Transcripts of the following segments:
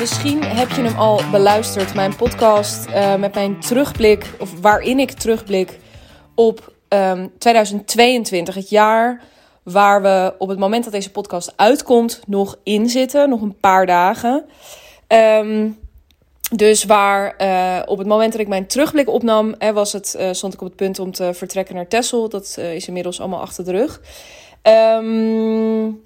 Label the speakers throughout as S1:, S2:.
S1: Misschien heb je hem al beluisterd, mijn podcast uh, met mijn terugblik, of waarin ik terugblik op um, 2022, het jaar waar we op het moment dat deze podcast uitkomt nog in zitten, nog een paar dagen. Um, dus waar uh, op het moment dat ik mijn terugblik opnam, hè, was het, uh, stond ik op het punt om te vertrekken naar Texel. Dat is inmiddels allemaal achter de rug. Um,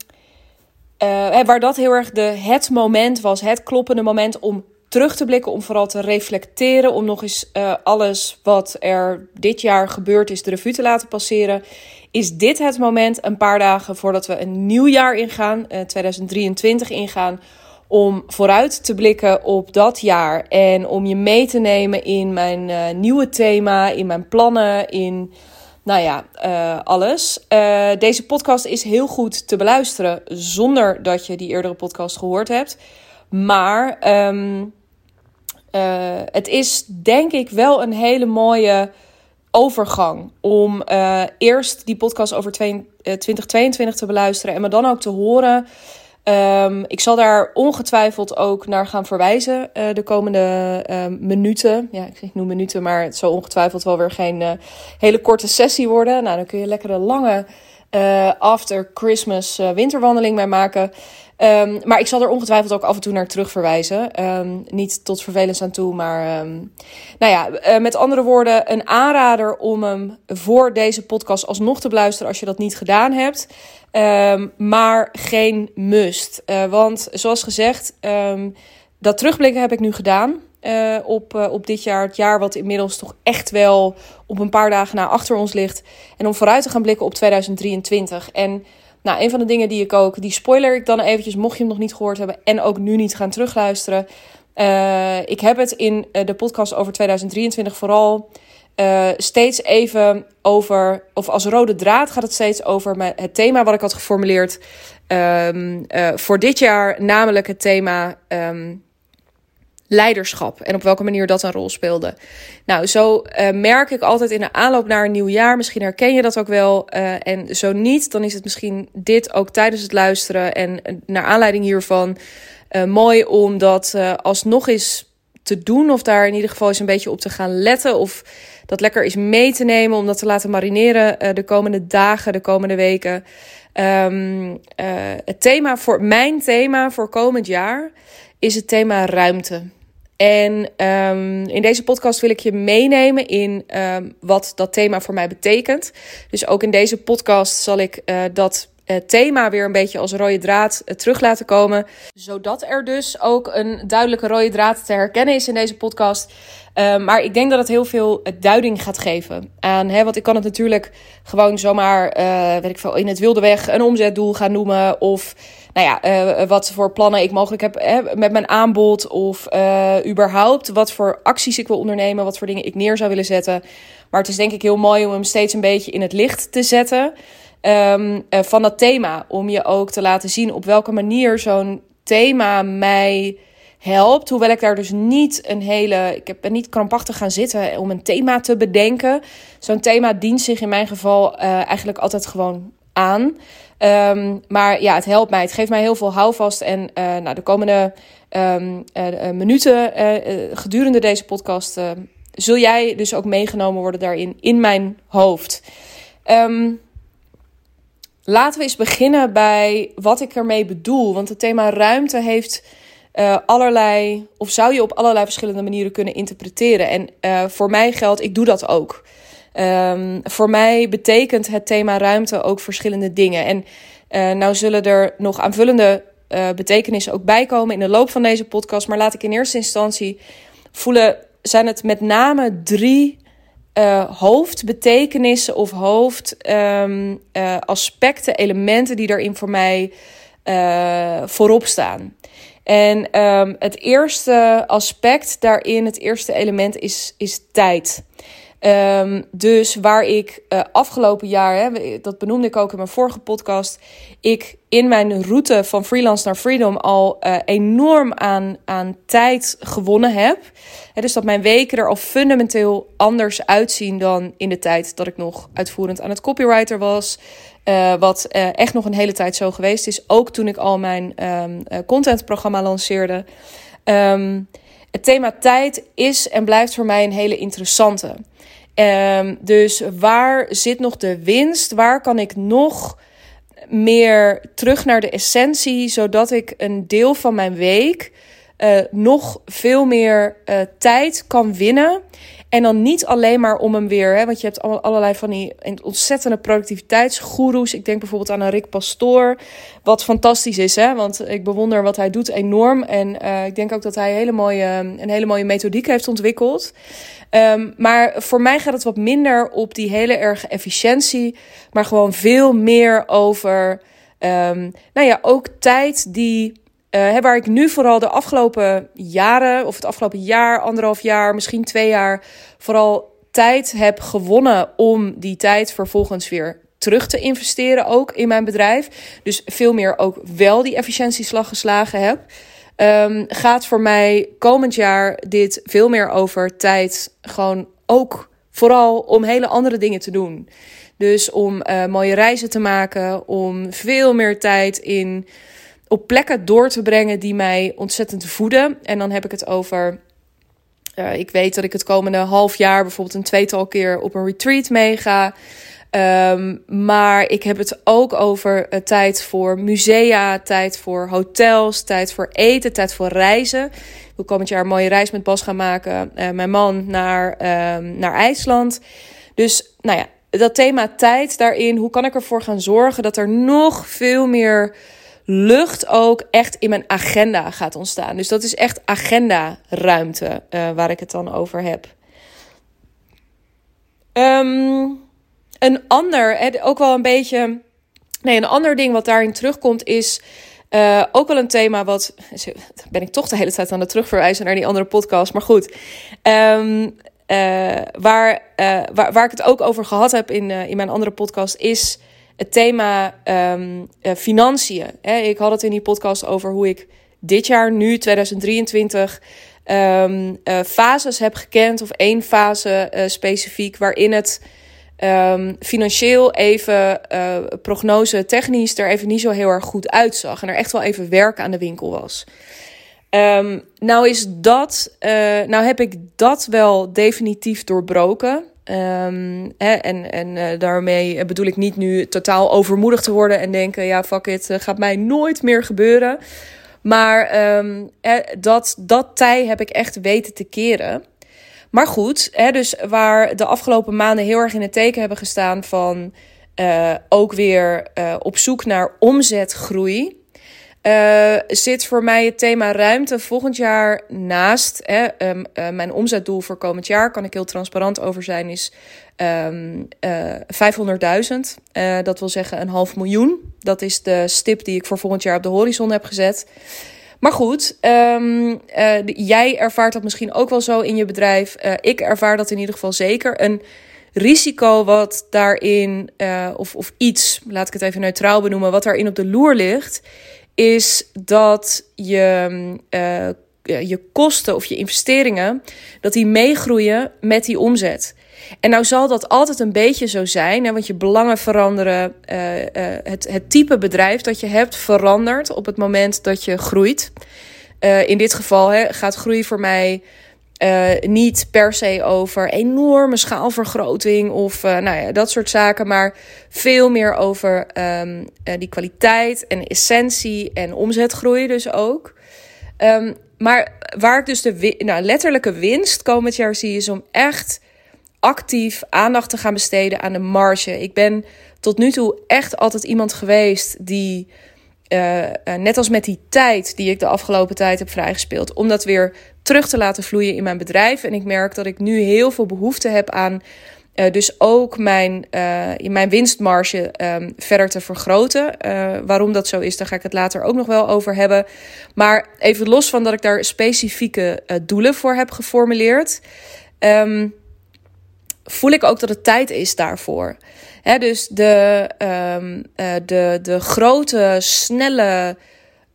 S1: waar dat heel erg de, het moment was, het kloppende moment om terug te blikken, om vooral te reflecteren, om nog eens alles wat er dit jaar gebeurd is de revue te laten passeren. Is dit het moment, een paar dagen voordat we een nieuw jaar ingaan, 2023 ingaan, om vooruit te blikken op dat jaar en om je mee te nemen in mijn uh, nieuwe thema, in mijn plannen, in nou ja, uh, alles. Uh, deze podcast is heel goed te beluisteren zonder dat je die eerdere podcast gehoord hebt. Maar um, het is denk ik wel een hele mooie overgang om eerst die podcast over 2022 te beluisteren en me dan ook te horen Um, ik zal daar ongetwijfeld ook naar gaan verwijzen uh, de komende uh, minuten. Ja, ik noem minuten, maar het zal ongetwijfeld wel weer geen uh, hele korte sessie worden. Nou, dan kun je lekker een lange uh, after Christmas winterwandeling mee maken. Um, maar ik zal er ongetwijfeld ook af en toe naar terug verwijzen. Um, niet tot vervelens aan toe, maar um, nou ja, uh, met andere woorden, een aanrader om hem voor deze podcast alsnog te beluisteren als je dat niet gedaan hebt. maar geen must. Uh, want zoals gezegd, dat terugblikken heb ik nu gedaan. Uh, op, op dit jaar, het jaar wat inmiddels toch echt wel op een paar dagen na achter ons ligt. En om vooruit te gaan blikken op 2023. En nou, een van de dingen die ik ook, die spoiler ik dan eventjes, mocht je hem nog niet gehoord hebben en ook nu niet gaan terugluisteren. Uh, ik heb het in uh, de podcast over 2023 vooral uh, steeds even over, of als rode draad gaat het steeds over mijn, het thema wat ik had geformuleerd um, voor dit jaar, namelijk het thema um, leiderschap en op welke manier dat een rol speelde. Nou, zo uh, merk ik altijd in de aanloop naar een nieuw jaar. Misschien herken je dat ook wel. Uh, en zo niet, dan is het misschien dit ook tijdens het luisteren en uh, naar aanleiding hiervan mooi om dat alsnog eens te doen. Of daar in ieder geval eens een beetje op te gaan letten. Of dat lekker eens mee te nemen. Om dat te laten marineren de komende dagen, de komende weken. Um, het thema voor mijn thema voor komend jaar is het thema ruimte. En um, in deze podcast wil ik je meenemen in um, wat dat thema voor mij betekent. Dus ook in deze podcast zal ik uh, dat thema weer een beetje als rode draad uh, terug laten komen. Zodat er dus ook een duidelijke rode draad te herkennen is in deze podcast. Uh, maar ik denk dat het heel veel duiding gaat geven aan. Hè, want ik kan het natuurlijk gewoon zomaar, uh, weet ik veel, in het wilde weg een omzetdoel gaan noemen. Of nou ja, wat voor plannen ik mogelijk heb hè, met mijn aanbod. Of überhaupt wat voor acties ik wil ondernemen. Wat voor dingen ik neer zou willen zetten. Maar het is denk ik heel mooi om hem steeds een beetje in het licht te zetten. Um, van dat thema. Om je ook te laten zien op welke manier zo'n thema mij helpt. Hoewel ik daar dus niet een hele. Ik ben niet krampachtig gaan zitten om een thema te bedenken. Zo'n thema dient zich in mijn geval uh, eigenlijk altijd gewoon aan. Um, maar ja, het helpt mij. Het geeft mij heel veel houvast. En uh, nou, de komende uh, minuten gedurende deze podcast zul jij dus ook meegenomen worden daarin in mijn hoofd. Um, laten we eens beginnen bij wat ik ermee bedoel. Want het thema ruimte heeft uh, allerlei, of zou je op allerlei verschillende manieren kunnen interpreteren. En uh, voor mij geldt, ik doe dat ook. Um, voor mij betekent het thema ruimte ook verschillende dingen. En uh, nou zullen er nog aanvullende betekenissen ook bijkomen in de loop van deze podcast. Maar laat ik in eerste instantie voelen, zijn het met name drie uh, hoofdbetekenissen of hoofdaspecten, um, uh, elementen die daarin voor mij uh, voorop staan. En um, het eerste aspect daarin, het eerste element is, is tijd. Um, dus waar ik uh, afgelopen jaar, hè, dat benoemde ik ook in mijn vorige podcast, ik in mijn route van freelance naar freedom al uh, enorm aan, aan tijd gewonnen heb. Hè, dus dat mijn weken er al fundamenteel anders uitzien dan in de tijd dat ik nog uitvoerend aan het copywriter was. Uh, wat echt nog een hele tijd zo geweest is. Ook toen ik al mijn um, contentprogramma lanceerde. Ehm, het thema tijd is en blijft voor mij een hele interessante. Um, dus waar zit nog de winst? Waar kan ik nog meer terug naar de essentie, zodat ik een deel van mijn week uh, nog veel meer uh, tijd kan winnen en dan niet alleen maar om hem weer, hè, want je hebt allerlei van die ontzettende productiviteitsgoeroes. Ik denk bijvoorbeeld aan een Rick Pastoor, wat fantastisch is, hè, want ik bewonder wat hij doet enorm. En uh, ik denk ook dat hij hele mooie, een hele mooie methodiek heeft ontwikkeld. Um, maar voor mij gaat het wat minder op die hele erge efficiëntie, maar gewoon veel meer over, um, nou ja, ook tijd die uh, waar ik nu vooral de afgelopen jaren, of het afgelopen jaar, anderhalf jaar, misschien twee jaar, vooral tijd heb gewonnen om die tijd vervolgens weer terug te investeren, ook in mijn bedrijf. Dus veel meer ook wel die efficiëntieslag geslagen heb. Um, gaat voor mij komend jaar dit veel meer over tijd, gewoon ook vooral om hele andere dingen te doen. Dus om uh, mooie reizen te maken, om veel meer tijd in op plekken door te brengen die mij ontzettend voeden. En dan heb ik het over. Uh, ik weet dat ik het komende half jaar bijvoorbeeld een tweetal keer op een retreat meega. Um, maar ik heb het ook over uh, tijd voor musea, tijd voor hotels, tijd voor eten, tijd voor reizen. Ik wil komend jaar een mooie reis met Bas gaan maken. Uh, mijn man naar, um, naar IJsland. Dus nou ja, dat thema tijd daarin. Hoe kan ik ervoor gaan zorgen dat er nog veel meer lucht ook echt in mijn agenda gaat ontstaan. Dus dat is echt agenda-ruimte uh, waar ik het dan over heb. Um, een ander, ook wel een beetje. Nee, een ander ding wat daarin terugkomt is. Uh, ook wel een thema wat. Ben ik toch de hele tijd aan het terugverwijzen naar die andere podcast. Maar goed. Uh, waar, waar, waar ik het ook over gehad heb in, in mijn andere podcast is het thema um, uh, financiën. Hè? Ik had het in die podcast over hoe ik dit jaar, nu 2023, um, uh, fases heb gekend. Of één fase uh, specifiek waarin het um, financieel even, prognose technisch, er even niet zo heel erg goed uitzag. En er echt wel even werk aan de winkel was. Nou is dat, nou heb ik dat wel definitief doorbroken. Hè, en en uh, daarmee bedoel ik niet nu totaal overmoedig te worden en denken: ja, fuck it, uh, gaat mij nooit meer gebeuren. Maar hè, dat, dat tij heb ik echt weten te keren. Maar goed, hè, dus waar de afgelopen maanden heel erg in het teken hebben gestaan van uh, ook weer op zoek naar omzetgroei. Uh, zit voor mij het thema ruimte volgend jaar naast. Hè, um, uh, mijn omzetdoel voor komend jaar, kan ik heel transparant over zijn, is um, uh, 500.000. dat wil zeggen een half miljoen. Dat is de stip die ik voor volgend jaar op de horizon heb gezet. Maar goed, um, jij ervaart dat misschien ook wel zo in je bedrijf. ik ervaar dat in ieder geval zeker. Een risico wat daarin, of, of iets, laat ik het even neutraal benoemen, wat daarin op de loer ligt is dat je, uh, je kosten of je investeringen, dat die meegroeien met die omzet. En nou zal dat altijd een beetje zo zijn, want je belangen veranderen. Uh, uh, het, het type bedrijf dat je hebt verandert op het moment dat je groeit. in dit geval hè, gaat groei voor mij uh, niet per se over enorme schaalvergroting of uh, nou ja, dat soort zaken, maar veel meer over um, uh, die kwaliteit en essentie en omzetgroei dus ook. Um, maar waar ik dus de nou, letterlijke winst komend jaar zie, is om echt actief aandacht te gaan besteden aan de marge. Ik ben tot nu toe echt altijd iemand geweest die uh, uh, net als met die tijd die ik de afgelopen tijd heb vrijgespeeld, om dat weer terug te laten vloeien in mijn bedrijf. En ik merk dat ik nu heel veel behoefte heb aan. Uh, dus ook mijn, in mijn winstmarge um, verder te vergroten. waarom dat zo is, daar ga ik het later ook nog wel over hebben. Maar even los van dat ik daar specifieke doelen voor heb geformuleerd. Um, voel ik ook dat het tijd is daarvoor. Dus de, um, uh, de, de grote, snelle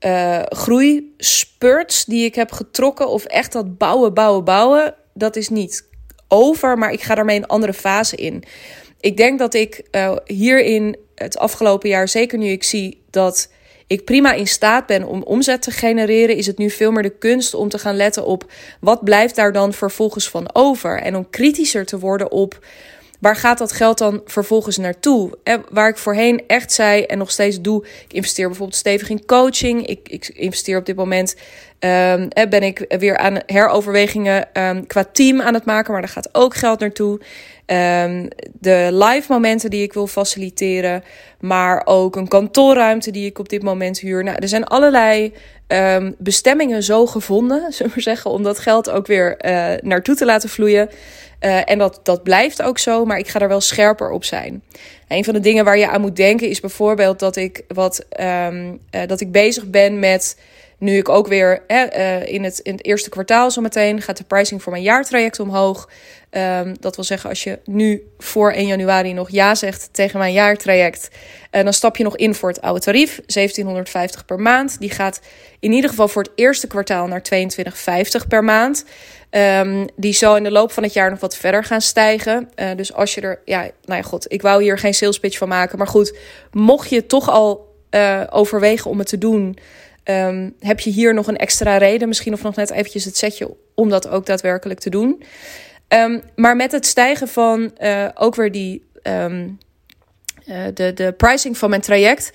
S1: uh, groeispurts die ik heb getrokken, of echt dat bouwen, bouwen, bouwen, dat is niet over, maar ik ga daarmee een andere fase in. Ik denk dat ik uh, hierin het afgelopen jaar, zeker nu ik zie dat ik prima in staat ben om omzet te genereren, is het nu veel meer de kunst om te gaan letten op wat blijft daar dan vervolgens van over. En om kritischer te worden op waar gaat dat geld dan vervolgens naartoe? waar ik voorheen echt zei en nog steeds doe, ik investeer bijvoorbeeld stevig in coaching. Ik, ik investeer op dit moment, um, ben ik weer aan heroverwegingen um, qua team aan het maken, maar daar gaat ook geld naartoe. Um, de live momenten die ik wil faciliteren, maar ook een kantoorruimte die ik op dit moment huur. Nou, er zijn allerlei bestemmingen zo gevonden, zullen we zeggen, om dat geld ook weer uh, naartoe te laten vloeien. Uh, en dat, dat blijft ook zo, maar ik ga er wel scherper op zijn. Een van de dingen waar je aan moet denken is bijvoorbeeld dat ik, wat, um, uh, dat ik bezig ben met nu ik ook weer uh, in, het, in het eerste kwartaal zometeen gaat de pricing voor mijn jaartraject omhoog. Um, dat wil zeggen, als je nu voor 1 januari nog ja zegt tegen mijn jaartraject, uh, dan stap je nog in voor het oude tarief, 1750 per maand. Die gaat in ieder geval voor het eerste kwartaal naar 2250 per maand. Um, die zal in de loop van het jaar nog wat verder gaan stijgen. Uh, dus als je er, ja, nou ja, god, ik wou hier geen sales pitch van maken. Maar goed, mocht je toch al uh, overwegen om het te doen. Um, heb je hier nog een extra reden, misschien of nog net eventjes het setje om dat ook daadwerkelijk te doen. Um, maar met het stijgen van uh, ook weer die de, de pricing van mijn traject.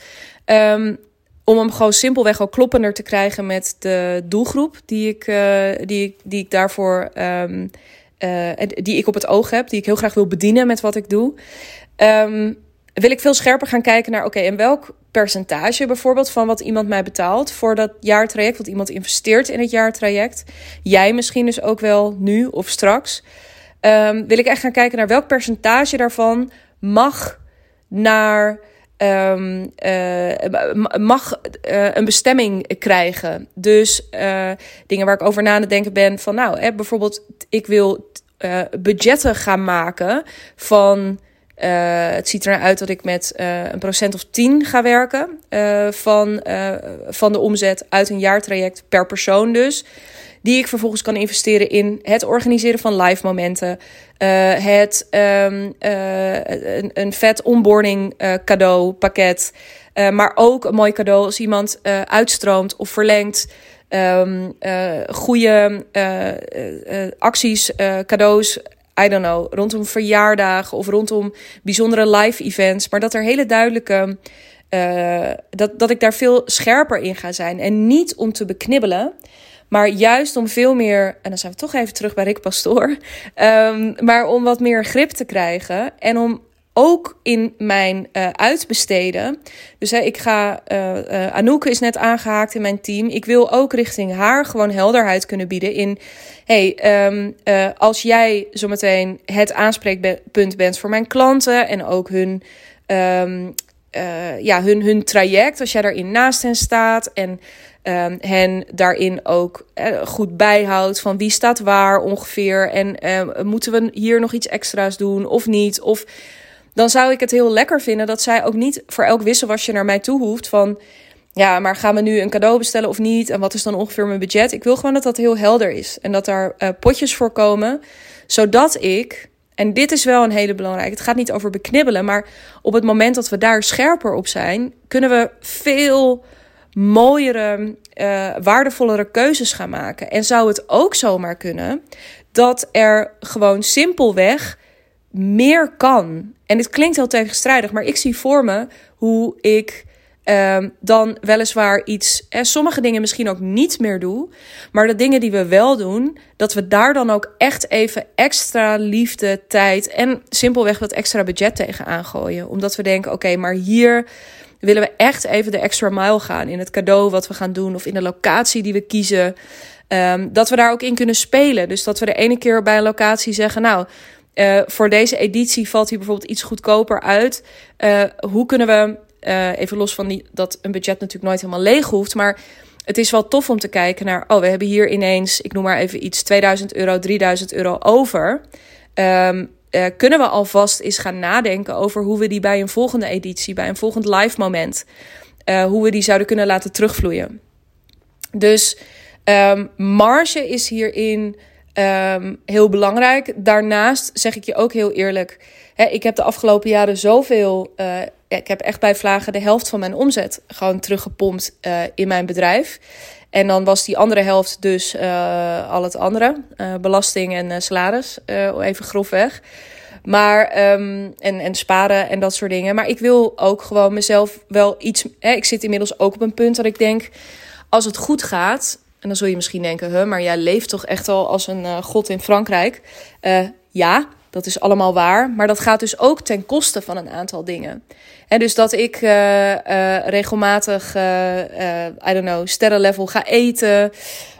S1: Um, om hem gewoon simpelweg al kloppender te krijgen met de doelgroep die ik, uh, die, die ik daarvoor um, die ik op het oog heb, die ik heel graag wil bedienen met wat ik doe. Um, wil ik veel scherper gaan kijken naar, oké, okay, en welk percentage bijvoorbeeld van wat iemand mij betaalt voor dat jaartraject, wat iemand investeert in het jaartraject. Jij misschien dus ook wel nu of straks. Um, wil ik echt gaan kijken naar welk percentage daarvan mag naar um, uh, mag uh, een bestemming krijgen. Dus uh, dingen waar ik over na te denken ben van nou, hè, bijvoorbeeld ik wil budgetten gaan maken van het ziet er uit dat ik met een procent of 10 ga werken van, van de omzet uit een jaartraject per persoon dus. Die ik vervolgens kan investeren in het organiseren van live momenten. het um, een, een vet onboarding cadeau pakket. maar ook een mooi cadeau als iemand uitstroomt of verlengt. Um, goede acties, cadeaus I don't know, rondom verjaardagen of rondom bijzondere live events. Maar dat er hele duidelijke. Uh, dat, dat ik daar veel scherper in ga zijn. En niet om te beknibbelen. Maar juist om veel meer, en dan zijn we toch even terug bij Rick Pastoor. Um, maar om wat meer grip te krijgen. En om ook in mijn uh, uitbesteden. Dus ik ga. Uh, Anouk is net aangehaakt in mijn team. Ik wil ook richting haar gewoon helderheid kunnen bieden in. Hey, um, als jij zometeen het aanspreekpunt bent voor mijn klanten en ook hun. Um, ja, hun, hun traject, als jij daarin naast hen staat en um, hen daarin ook goed bijhoudt van wie staat waar ongeveer en moeten we hier nog iets extra's doen of niet? Of dan zou ik het heel lekker vinden dat zij ook niet voor elk wisselwasje naar mij toe hoeft van ja, maar gaan we nu een cadeau bestellen of niet? En wat is dan ongeveer mijn budget? Ik wil gewoon dat dat heel helder is en dat daar uh, potjes voor komen, zodat ik en dit is wel een hele belangrijke. Het gaat niet over beknibbelen, maar op het moment dat we daar scherper op zijn, kunnen we veel mooiere, uh, waardevollere keuzes gaan maken. En zou het ook zomaar kunnen dat er gewoon simpelweg meer kan. En dit klinkt heel tegenstrijdig, maar ik zie voor me hoe ik um, dan weliswaar iets, eh, sommige dingen misschien ook niet meer doe, maar de dingen die we wel doen, dat we daar dan ook echt even extra liefde, tijd en simpelweg wat extra budget tegen gooien. Omdat we denken, oké, maar hier willen we echt even de extra mile gaan in het cadeau wat we gaan doen of in de locatie die we kiezen. Um, dat we daar ook in kunnen spelen. Dus dat we de ene keer bij een locatie zeggen, nou, uh, voor deze editie valt hij bijvoorbeeld iets goedkoper uit. Uh, hoe kunnen we, uh, even los van die, dat een budget natuurlijk nooit helemaal leeg hoeft, maar het is wel tof om te kijken naar, oh, we hebben hier ineens, ik noem maar even iets, 2000 euro, 3000 euro over. Um, kunnen we alvast eens gaan nadenken over hoe we die bij een volgende editie, bij een volgend live moment, hoe we die zouden kunnen laten terugvloeien. Dus um, marge is hierin Um, heel belangrijk. Daarnaast zeg ik je ook heel eerlijk. Hè, ik heb de afgelopen jaren zoveel uh, ik heb echt bij Vlagen de helft van mijn omzet gewoon teruggepompt in mijn bedrijf. En dan was die andere helft dus uh, al het andere. Uh, belasting en salaris, even grofweg. Maar, um, en, en sparen en dat soort dingen. Maar ik wil ook gewoon mezelf wel iets... Hè, ik zit inmiddels ook op een punt dat ik denk... Als het goed gaat... En dan zul je misschien denken, huh, maar jij leeft toch echt al als een god in Frankrijk? ja, dat is allemaal waar. Maar dat gaat dus ook ten koste van een aantal dingen. En dus dat ik uh, uh, regelmatig, uh, I don't know, sterrenlevel ga eten.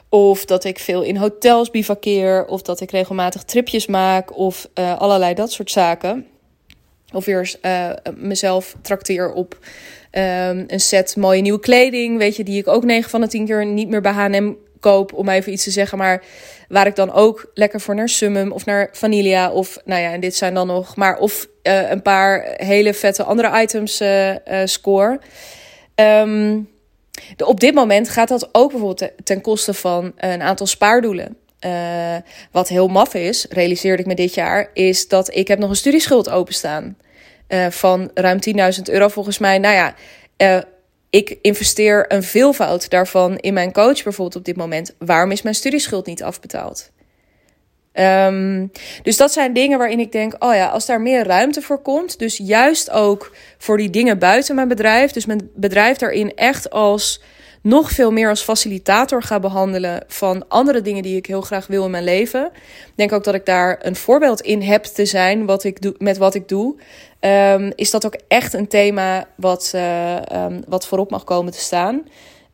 S1: Of dat ik veel in hotels bivakkeer. Of dat ik regelmatig tripjes maak. Of allerlei dat soort zaken. Of weer mezelf trakteer op um, een set mooie nieuwe kleding. Weet je, die ik ook 9 van de 10 keer niet meer bij H&M koop, om even iets te zeggen. Maar waar ik dan ook lekker voor naar Summum of naar Vanilla. Of nou ja, en dit zijn dan nog maar of uh, een paar hele vette andere items uh, score. Um, de, op dit moment gaat dat ook bijvoorbeeld ten koste van een aantal spaardoelen. Wat heel maf is, realiseerde ik me dit jaar, is dat ik heb nog een studieschuld openstaan. Van ruim 10.000 euro volgens mij. Nou ja, ik investeer een veelvoud daarvan in mijn coach bijvoorbeeld op dit moment. Waarom is mijn studieschuld niet afbetaald? Um, dus dat zijn dingen waarin ik denk: oh ja, als daar meer ruimte voor komt. Dus juist ook voor die dingen buiten mijn bedrijf. Dus mijn bedrijf daarin echt als nog veel meer als facilitator ga behandelen van andere dingen die ik heel graag wil in mijn leven. Denk ook dat ik daar een voorbeeld in heb te zijn wat ik doe, met wat ik doe. Um, is dat ook echt een thema wat, uh, um, wat voorop mag komen te staan.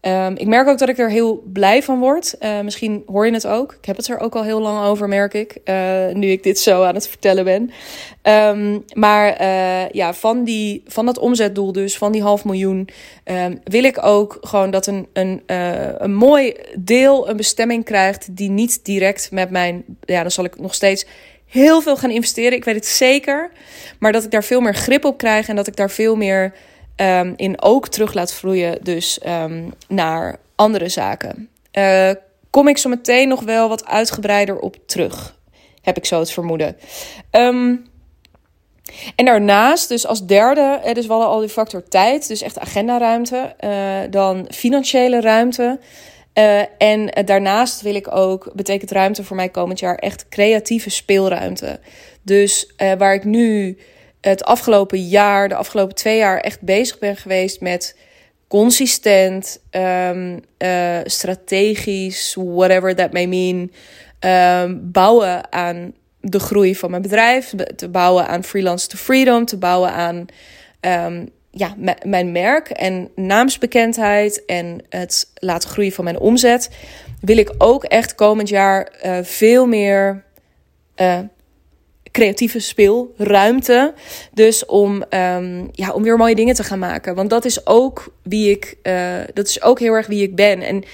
S1: Um, ik merk ook dat ik er heel blij van word. Uh, misschien hoor je het ook. Ik heb het er ook al heel lang over, merk ik. Uh, nu ik dit zo aan het vertellen ben. Maar ja, van, die, van dat omzetdoel, dus van die half miljoen, wil ik ook gewoon dat een, een, een mooi deel een bestemming krijgt die niet direct met mijn. Ja, dan zal ik nog steeds heel veel gaan investeren. Ik weet het zeker. Maar dat ik daar veel meer grip op krijg en dat ik daar veel meer um, in ook terug laat vloeien. Dus um, naar andere zaken. Uh, kom ik zo meteen nog wel wat uitgebreider op terug. Heb ik zo het vermoeden. Um, en daarnaast, dus als derde, dus hadden al die factor tijd, dus echt agendaruimte, uh, dan financiële ruimte. Uh, en daarnaast wil ik ook, betekent ruimte voor mij komend jaar echt creatieve speelruimte. Dus uh, waar ik nu het afgelopen jaar, de afgelopen twee jaar, echt bezig ben geweest met consistent, um, strategisch, whatever that may mean, um, bouwen aan de groei van mijn bedrijf, te bouwen aan freelance to freedom, te bouwen aan um, ja, mijn merk en naamsbekendheid en het laten groeien van mijn omzet, wil ik ook echt komend jaar uh, veel meer uh, creatieve speelruimte. Dus om, um, ja, om weer mooie dingen te gaan maken. Want dat is ook wie ik, uh, dat is ook heel erg wie ik ben. En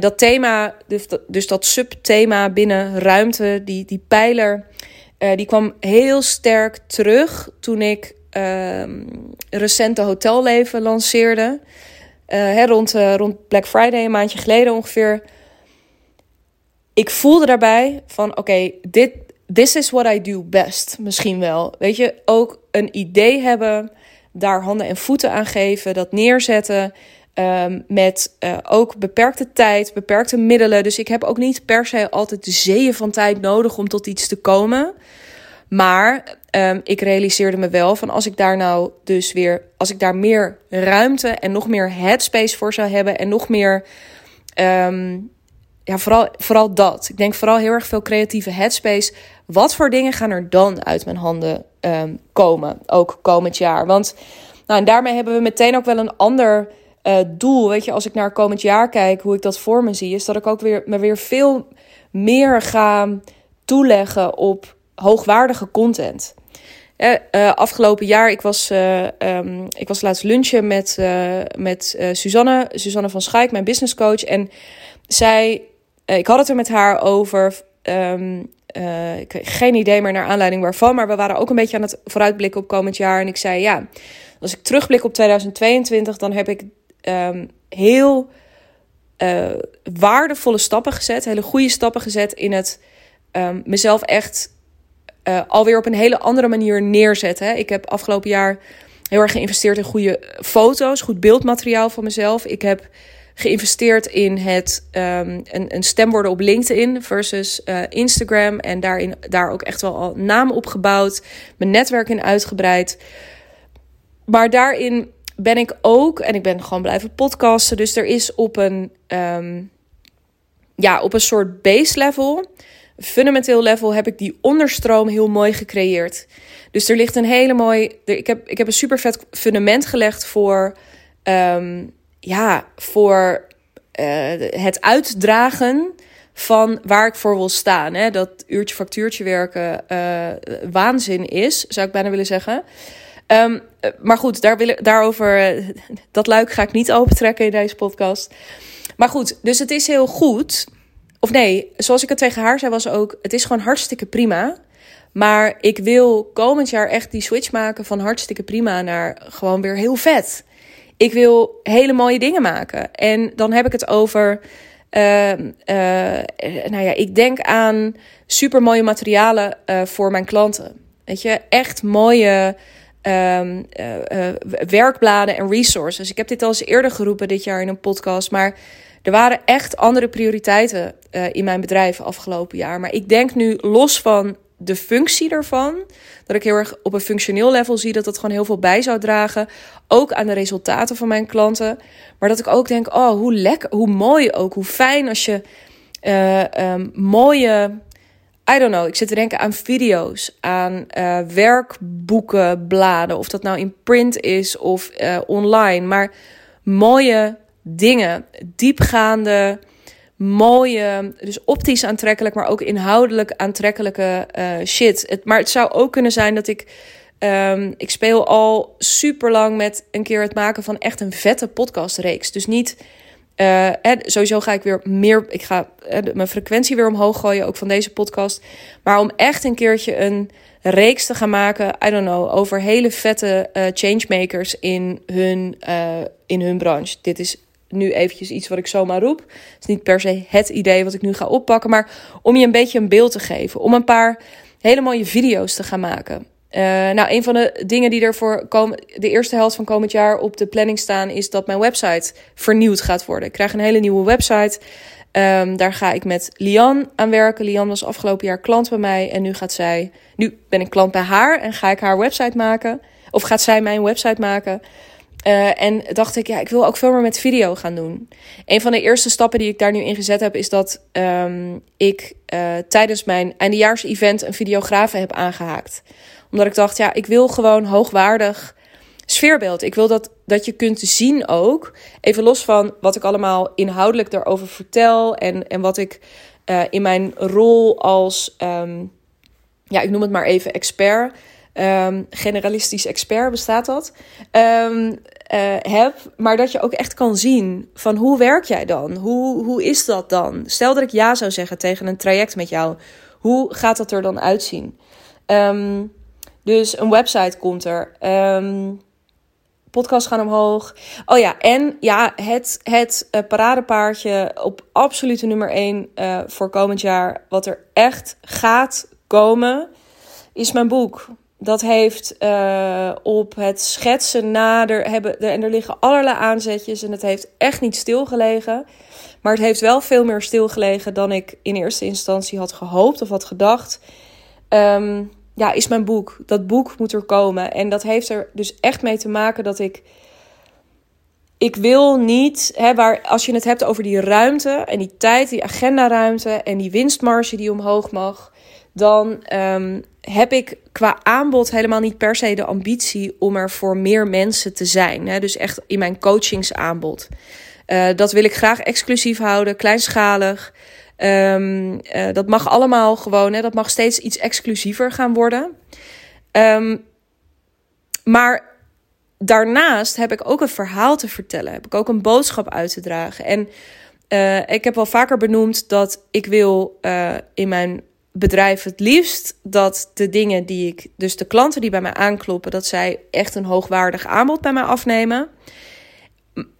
S1: dat thema, dus dat, dus dat subthema binnen ruimte, die, die pijler, die kwam heel sterk terug toen ik ehm, recente hotelleven lanceerde. Hè, rond, rond Black Friday, een maandje geleden ongeveer. Ik voelde daarbij van oké, dit, this is what I do best. Misschien wel. Weet je, ook een idee hebben, daar handen en voeten aan geven, dat neerzetten. Um, met uh, ook beperkte tijd, beperkte middelen. Dus ik heb ook niet per se altijd de zeeën van tijd nodig om tot iets te komen. Maar um, ik realiseerde me wel van als ik daar nou dus weer, als ik daar meer ruimte en nog meer headspace voor zou hebben en nog meer um, ja, vooral, vooral dat. Ik denk vooral heel erg veel creatieve headspace. Wat voor dingen gaan er dan uit mijn handen um, komen, ook komend jaar? Want nou, en daarmee hebben we meteen ook wel een ander uh, doel. Weet je, als ik naar komend jaar kijk, hoe ik dat voor me zie, is dat ik ook weer, me weer veel meer ga toeleggen op hoogwaardige content. Uh, uh, afgelopen jaar, ik was, uh, um, ik was laatst lunchen met, met Suzanne, Suzanne van Schaik, mijn businesscoach. En zij uh, ik had het er met haar over. Um, uh, ik geen idee meer naar aanleiding waarvan. Maar we waren ook een beetje aan het vooruitblikken op komend jaar. En ik zei ja, als ik terugblik op 2022, dan heb ik um, heel uh, waardevolle stappen gezet. Hele goede stappen gezet in het mezelf echt uh, alweer op een hele andere manier neerzetten. Ik heb afgelopen jaar heel erg geïnvesteerd in goede foto's, goed beeldmateriaal van mezelf. Ik heb geïnvesteerd in het um, een, een stem worden op LinkedIn versus uh, Instagram. En daarin daar ook echt wel al naam opgebouwd. Mijn netwerk in uitgebreid. Maar daarin ben ik ook, en ik ben gewoon blijven podcasten. Dus er is op een, um, ja, op een soort base level, fundamenteel level, heb ik die onderstroom heel mooi gecreëerd. Dus er ligt een hele mooi. Ik heb, ik heb een super vet fundament gelegd voor. Um, ja, voor uh, het uitdragen van waar ik voor wil staan. Hè? Dat uurtje factuurtje werken uh, waanzin is, zou ik bijna willen zeggen. Um, maar goed, daar wil daarover, dat luik ga ik niet opentrekken in deze podcast. Maar goed, dus het is heel goed. Of nee, zoals ik het tegen haar zei, was ook: het is gewoon hartstikke prima. Maar ik wil komend jaar echt die switch maken van hartstikke prima naar gewoon weer heel vet. Ik wil hele mooie dingen maken. En dan heb ik het over. Uh, uh, nou ja, ik denk aan super mooie materialen uh, voor mijn klanten. Weet je, echt mooie um, werkbladen en resources. Ik heb dit al eens eerder geroepen dit jaar in een podcast, maar er waren echt andere prioriteiten in mijn bedrijf afgelopen jaar. Maar ik denk nu los van de functie ervan. Dat ik heel erg op een functioneel level zie dat dat gewoon heel veel bij zou dragen. Ook aan de resultaten van mijn klanten. Maar dat ik ook denk, oh, hoe lekker, hoe mooi ook, hoe fijn als je uh, um, mooie. I don't know, ik zit te denken aan video's, aan uh, werkboeken, bladen. Of dat nou in print is of online. Maar mooie dingen, diepgaande mooie, dus optisch aantrekkelijk, maar ook inhoudelijk aantrekkelijke uh, shit. Het, maar het zou ook kunnen zijn dat ik. Um, ik speel al super lang met een keer het maken van echt een vette podcastreeks. Dus niet. Uh, sowieso ga ik weer meer. Ik ga uh, mijn frequentie weer omhoog gooien, ook van deze podcast. Maar om echt een keertje een reeks te gaan maken, I don't know, over hele vette changemakers in hun, in hun branche. Dit is nu eventjes iets wat ik zomaar roep. Het is niet per se het idee wat ik nu ga oppakken, maar om je een beetje een beeld te geven. Om een paar hele mooie video's te gaan maken. Uh, nou, een van de dingen die er voor komen, de eerste helft van komend jaar op de planning staan, is dat mijn website vernieuwd gaat worden. Ik krijg een hele nieuwe website. Um, daar ga ik met Lian aan werken. Lian was afgelopen jaar klant bij mij en nu gaat zij, nu ben ik klant bij haar en ga ik haar website maken. Of gaat zij mijn website maken? Uh, en dacht ik, ja, ik wil ook veel meer met video gaan doen. Een van de eerste stappen die ik daar nu in gezet heb, is dat um, ik uh, tijdens mijn eindejaars-event een videografe heb aangehaakt. Omdat ik dacht, ja, ik wil gewoon hoogwaardig sfeerbeeld. Ik wil dat, dat je kunt zien ook, even los van wat ik allemaal inhoudelijk daarover vertel en, en wat ik uh, in mijn rol als, um, ja, ik noem het maar even expert um, generalistisch expert bestaat dat, um, uh, heb. Maar dat je ook echt kan zien van hoe werk jij dan? Hoe, hoe is dat dan? Stel dat ik ja zou zeggen tegen een traject met jou. Hoe gaat dat er dan uitzien? Um, dus een website komt er. Podcast gaan omhoog. Oh ja, en ja, het, het uh, paradepaardje op absolute nummer 1 uh, voor komend jaar. Wat er echt gaat komen, is mijn boek dat heeft uh, op het schetsen nader hebben en er liggen allerlei aanzetjes en het heeft echt niet stilgelegen. Maar het heeft wel veel meer stilgelegen dan ik in eerste instantie had gehoopt of had gedacht. Um, ja, is mijn boek. Dat boek moet er komen. En dat heeft er dus echt mee te maken dat ik. Ik wil niet, hè, als je het hebt over die ruimte en die tijd, die agendaruimte en die winstmarge die omhoog mag, dan um, heb ik qua aanbod helemaal niet per se de ambitie om er voor meer mensen te zijn. Hè? Dus echt in mijn coachingsaanbod. Uh, dat wil ik graag exclusief houden, kleinschalig. Um, uh, dat mag allemaal gewoon, hè? dat mag steeds iets exclusiever gaan worden. Um, maar daarnaast heb ik ook een verhaal te vertellen. Heb ik ook een boodschap uit te dragen. En uh, ik heb wel vaker benoemd dat ik wil in mijn bedrijf het liefst dat de dingen die ik, dus de klanten die bij mij aankloppen, dat zij echt een hoogwaardig aanbod bij mij afnemen.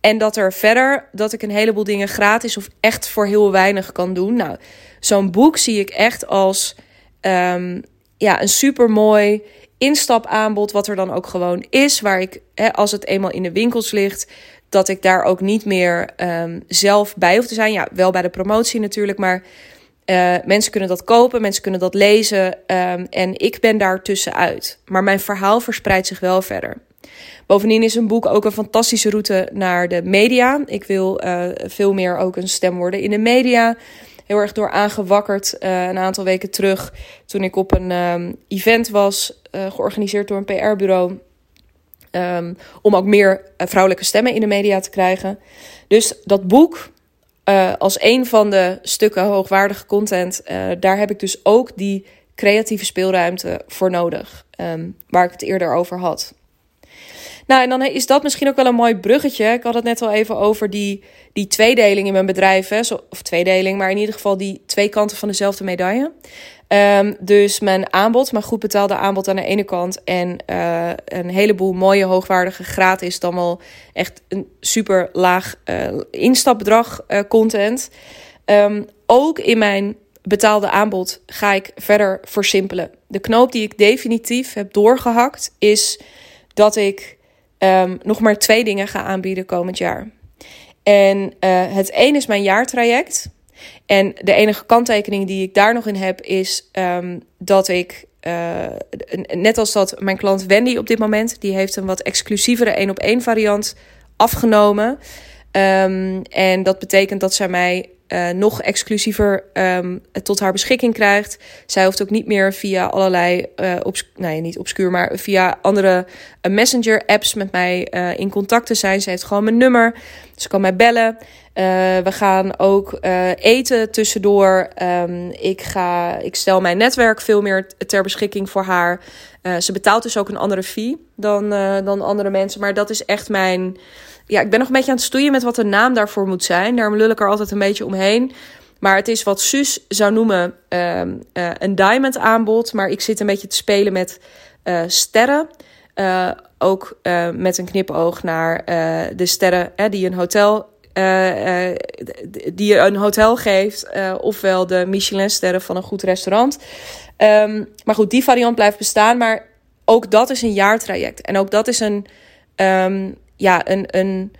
S1: En dat er verder, dat ik een heleboel dingen gratis of echt voor heel weinig kan doen. Nou, zo'n boek zie ik echt als um, ja, een super mooi instapaanbod, wat er dan ook gewoon is, waar ik, als het eenmaal in de winkels ligt, dat ik daar ook niet meer um, zelf bij hoef te zijn. Ja, wel bij de promotie natuurlijk, maar uh, mensen kunnen dat kopen, mensen kunnen dat lezen um, en ik ben daar tussenuit. Maar mijn verhaal verspreidt zich wel verder. Bovendien is een boek ook een fantastische route naar de media. Ik wil uh, veel meer ook een stem worden in de media. Heel erg door aangewakkerd uh, een aantal weken terug. Toen ik op een um, event was, georganiseerd door een PR-bureau. Um, om ook meer vrouwelijke stemmen in de media te krijgen. Dus dat boek, uh, als een van de stukken hoogwaardige content, daar heb ik dus ook die creatieve speelruimte voor nodig. Um, waar ik het eerder over had. Nou, en dan is dat misschien ook wel een mooi bruggetje. Ik had het net al even over die, die tweedeling in mijn bedrijf. Hè? Of tweedeling, maar in ieder geval die twee kanten van dezelfde medaille. Um, dus mijn aanbod, mijn goed betaalde aanbod aan de ene kant. En uh, een heleboel mooie, hoogwaardige, gratis, dan wel echt een super laag uh, instapbedrag uh, content. Um, ook in mijn betaalde aanbod ga ik verder versimpelen. De knoop die ik definitief heb doorgehakt is dat ik um, nog maar twee dingen ga aanbieden komend jaar. En het een is mijn jaartraject. En de enige kanttekening die ik daar nog in heb is um, dat ik, uh, net als dat mijn klant Wendy op dit moment, die heeft een wat exclusievere één op één variant afgenomen. Um, en dat betekent dat zij mij uh, nog exclusiever um, tot haar beschikking krijgt. Zij hoeft ook niet meer via allerlei, uh, nee, niet obscuur, maar via andere uh, messenger-apps met mij in contact te zijn. Ze heeft gewoon mijn nummer. Ze kan mij bellen. we gaan ook eten tussendoor. Um, ik, ga, ik stel mijn netwerk veel meer ter beschikking voor haar. ze betaalt dus ook een andere fee dan, dan andere mensen. Maar dat is echt mijn ja, ik ben nog een beetje aan het stoeien met wat de naam daarvoor moet zijn. Daarom lul ik er altijd een beetje omheen. Maar het is wat Suus zou noemen uh, uh, een diamond aanbod. Maar ik zit een beetje te spelen met uh, sterren. Uh, ook met een knipoog naar de sterren die een hotel. die een hotel geeft, ofwel de Michelin-sterren van een goed restaurant. Um, maar goed, die variant blijft bestaan. Maar ook dat is een jaartraject. En ook dat is een um, ja, een, een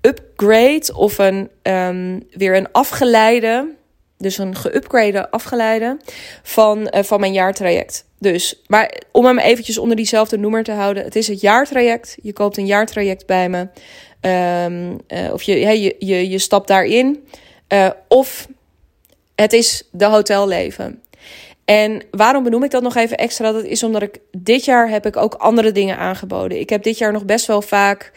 S1: upgrade of een, um, weer een afgeleide, dus een geupgrade afgeleide van, uh, van mijn jaartraject. Dus, maar om hem eventjes onder diezelfde noemer te houden, het is het jaartraject. Je koopt een jaartraject bij me. Um, uh, of je, hey, je, je, je stapt daarin. Uh, of het is de hotelleven. En waarom benoem ik dat nog even extra? Dat is omdat ik dit jaar heb ik ook andere dingen aangeboden. Ik heb dit jaar nog best wel vaak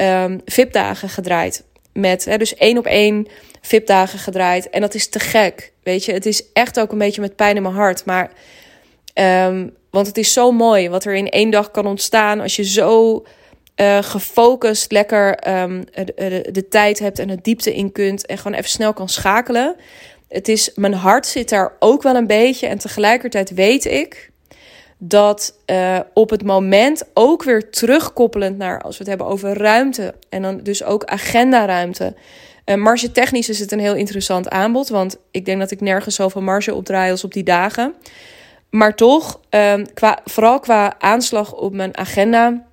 S1: um, VIP-dagen gedraaid. Met hè, dus één op één VIP-dagen gedraaid. En dat is te gek. Weet je, het is echt ook een beetje met pijn in mijn hart. Maar, um, want het is zo mooi wat er in één dag kan ontstaan. Als je zo uh, gefocust lekker de, de, de, tijd hebt en het diepte in kunt. En gewoon even snel kan schakelen. Het is, mijn hart zit daar ook wel een beetje. En tegelijkertijd weet ik dat uh, op het moment ook weer terugkoppelend naar als we het hebben over ruimte en dan dus ook agenda-ruimte. Uh, marge technisch is het een heel interessant aanbod, want ik denk dat ik nergens zoveel marge opdraai als op die dagen. Maar toch, uh, qua, vooral qua aanslag op mijn agenda,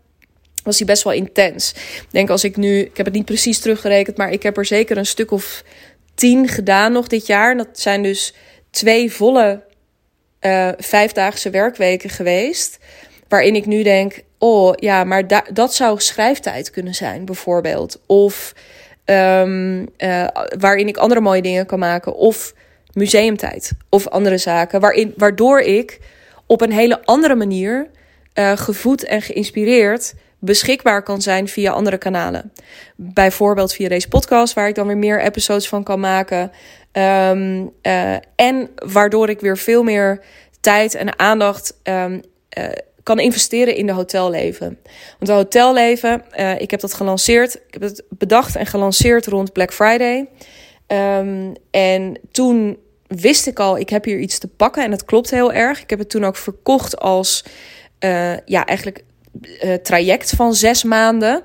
S1: was die best wel intens. Ik denk als ik nu, ik heb het niet precies teruggerekend, maar ik heb er zeker een stuk of tien gedaan nog dit jaar. Dat zijn dus twee volle uh, vijfdaagse werkweken geweest. Waarin ik nu denk: oh ja, maar da dat zou schrijftijd kunnen zijn, bijvoorbeeld. Of um, uh, waarin ik andere mooie dingen kan maken. Of museumtijd. Of andere zaken. Waarin, waardoor ik op een hele andere manier uh, gevoed en geïnspireerd beschikbaar kan zijn via andere kanalen. Bijvoorbeeld via deze podcast, waar ik dan weer meer episodes van kan maken. Um, uh, en waardoor ik weer veel meer tijd en aandacht um, uh, kan investeren in de hotelleven. Want de hotelleven, uh, ik heb dat gelanceerd. Ik heb het bedacht en gelanceerd rond Black Friday. Um, en toen wist ik al, ik heb hier iets te pakken. En dat klopt heel erg. Ik heb het toen ook verkocht als ja, eigenlijk traject van zes maanden.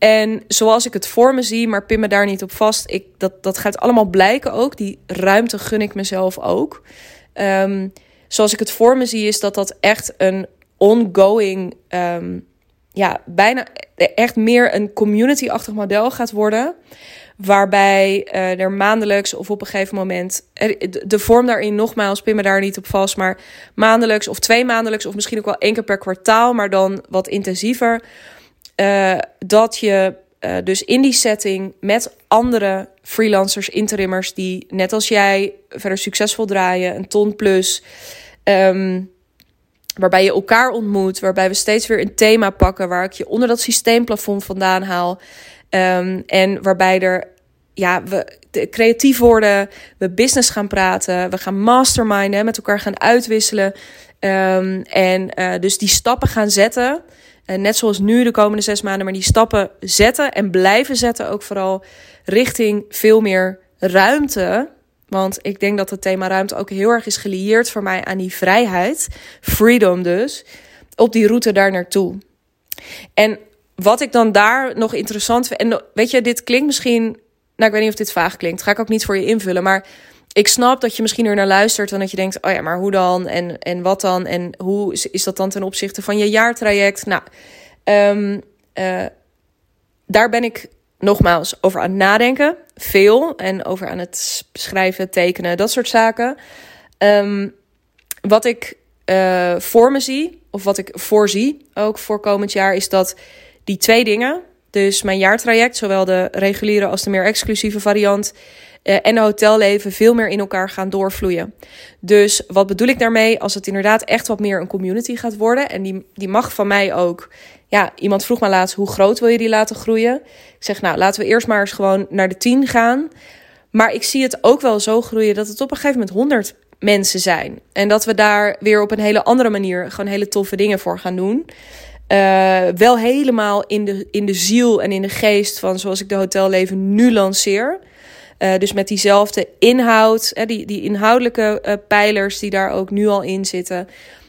S1: En zoals ik het voor me zie, maar pin me daar niet op vast. Ik, dat, dat gaat allemaal blijken ook. Die ruimte gun ik mezelf ook. Um, zoals ik het voor me zie, is dat dat echt een ongoing, ehm, ja, bijna echt meer een community-achtig model gaat worden. Waarbij uh, er maandelijks of op een gegeven moment. De vorm daarin, nogmaals, pin me daar niet op vast. Maar maandelijks of twee maandelijks, of misschien ook wel één keer per kwartaal, maar dan wat intensiever. Uh, dat je uh, dus in die setting met andere freelancers, interimmers die net als jij verder succesvol draaien, een ton plus. Um, waarbij je elkaar ontmoet, waarbij we steeds weer een thema pakken waar ik je onder dat systeemplafond vandaan haal. Um, en waarbij er, ja, we creatief worden, we business gaan praten, we gaan masterminden, met elkaar gaan uitwisselen. Um, en uh, dus die stappen gaan zetten. Uh, net zoals nu de komende zes maanden, maar die stappen zetten en blijven zetten ook vooral richting veel meer ruimte. Want ik denk dat het thema ruimte ook heel erg is gelieerd voor mij aan die vrijheid, freedom dus, op die route daar naartoe. En wat ik dan daar nog interessant vind. En weet je, dit klinkt misschien. Nou, ik weet niet of dit vaag klinkt. Ga ik ook niet voor je invullen. Maar ik snap dat je misschien er naar luistert. En dat je denkt: oh ja, maar hoe dan? En, en wat dan? En hoe is, is dat dan ten opzichte van je jaartraject? Nou, um, uh, daar ben ik nogmaals over aan het nadenken. Veel. En over aan het schrijven, tekenen, dat soort zaken. Um, wat ik uh, voor me zie, of wat ik voorzie ook voor komend jaar, is dat die twee dingen. Dus mijn jaartraject, zowel de reguliere als de meer exclusieve variant. Uh, en hotelleven veel meer in elkaar gaan doorvloeien. Dus wat bedoel ik daarmee? Als het inderdaad echt wat meer een community gaat worden. En die, die mag van mij ook. Ja, iemand vroeg me laatst: hoe groot wil je die laten groeien? Ik zeg, nou, laten we eerst maar eens gewoon naar de 10 gaan. Maar ik zie het ook wel zo groeien dat het op een gegeven moment 100 mensen zijn. En dat we daar weer op een hele andere manier gewoon hele toffe dingen voor gaan doen. Uh, wel helemaal in de, in de ziel en in de geest van zoals ik de hotelleven nu lanceer. Uh, dus met diezelfde inhoud, die, die inhoudelijke pijlers die daar ook nu al in zitten.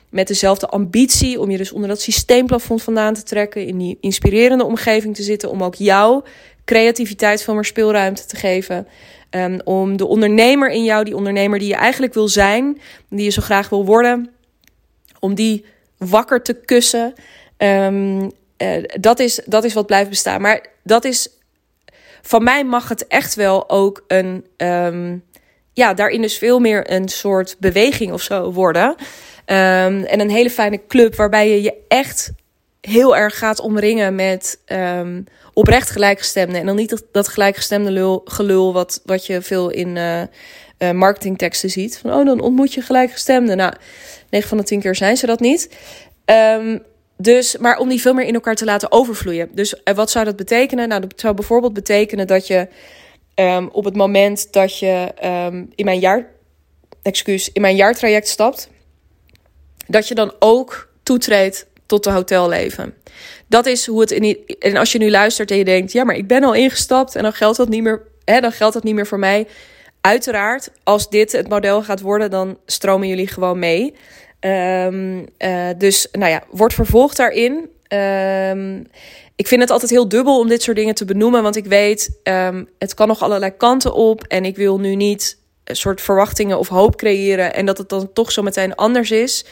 S1: Met dezelfde ambitie om je dus onder dat systeemplafond vandaan te trekken. In die inspirerende omgeving te zitten. Om ook jouw creativiteit veel meer speelruimte te geven. Um, om de ondernemer in jou, die ondernemer die je eigenlijk wil zijn, die je zo graag wil worden, om die wakker te kussen. Um, uh, dat, is, dat is wat blijft bestaan. Maar dat is. Van mij mag het echt wel ook een. Um, ja, daarin dus veel meer een soort beweging of zo worden. Um, en een hele fijne club waarbij je je echt heel erg gaat omringen met um, oprecht gelijkgestemden. En dan niet dat, gelijkgestemde lul, gelul wat, wat je veel in uh, uh, marketingteksten ziet. Van, oh, dan ontmoet je gelijkgestemden. Nou, 9 van de 10 keer zijn ze dat niet. Dus, maar om die veel meer in elkaar te laten overvloeien. Dus uh, wat zou dat betekenen? Nou, dat zou bijvoorbeeld betekenen dat je um, op het moment dat je um, in mijn jaar, excuus, in mijn jaartraject stapt, dat je dan ook toetreedt tot de hotelleven. Dat is hoe het in. En als je nu luistert en je denkt, ja, maar ik ben al ingestapt en dan geldt dat niet meer. Hè, dan geldt dat niet meer voor mij. Uiteraard, als dit het model gaat worden, dan stromen jullie gewoon mee. Um, uh, dus, nou ja, wordt vervolgd daarin. Um, ik vind het altijd heel dubbel om dit soort dingen te benoemen, want ik weet, um, het kan nog allerlei kanten op en ik wil nu niet een soort verwachtingen of hoop creëren en dat het dan toch zo meteen anders is.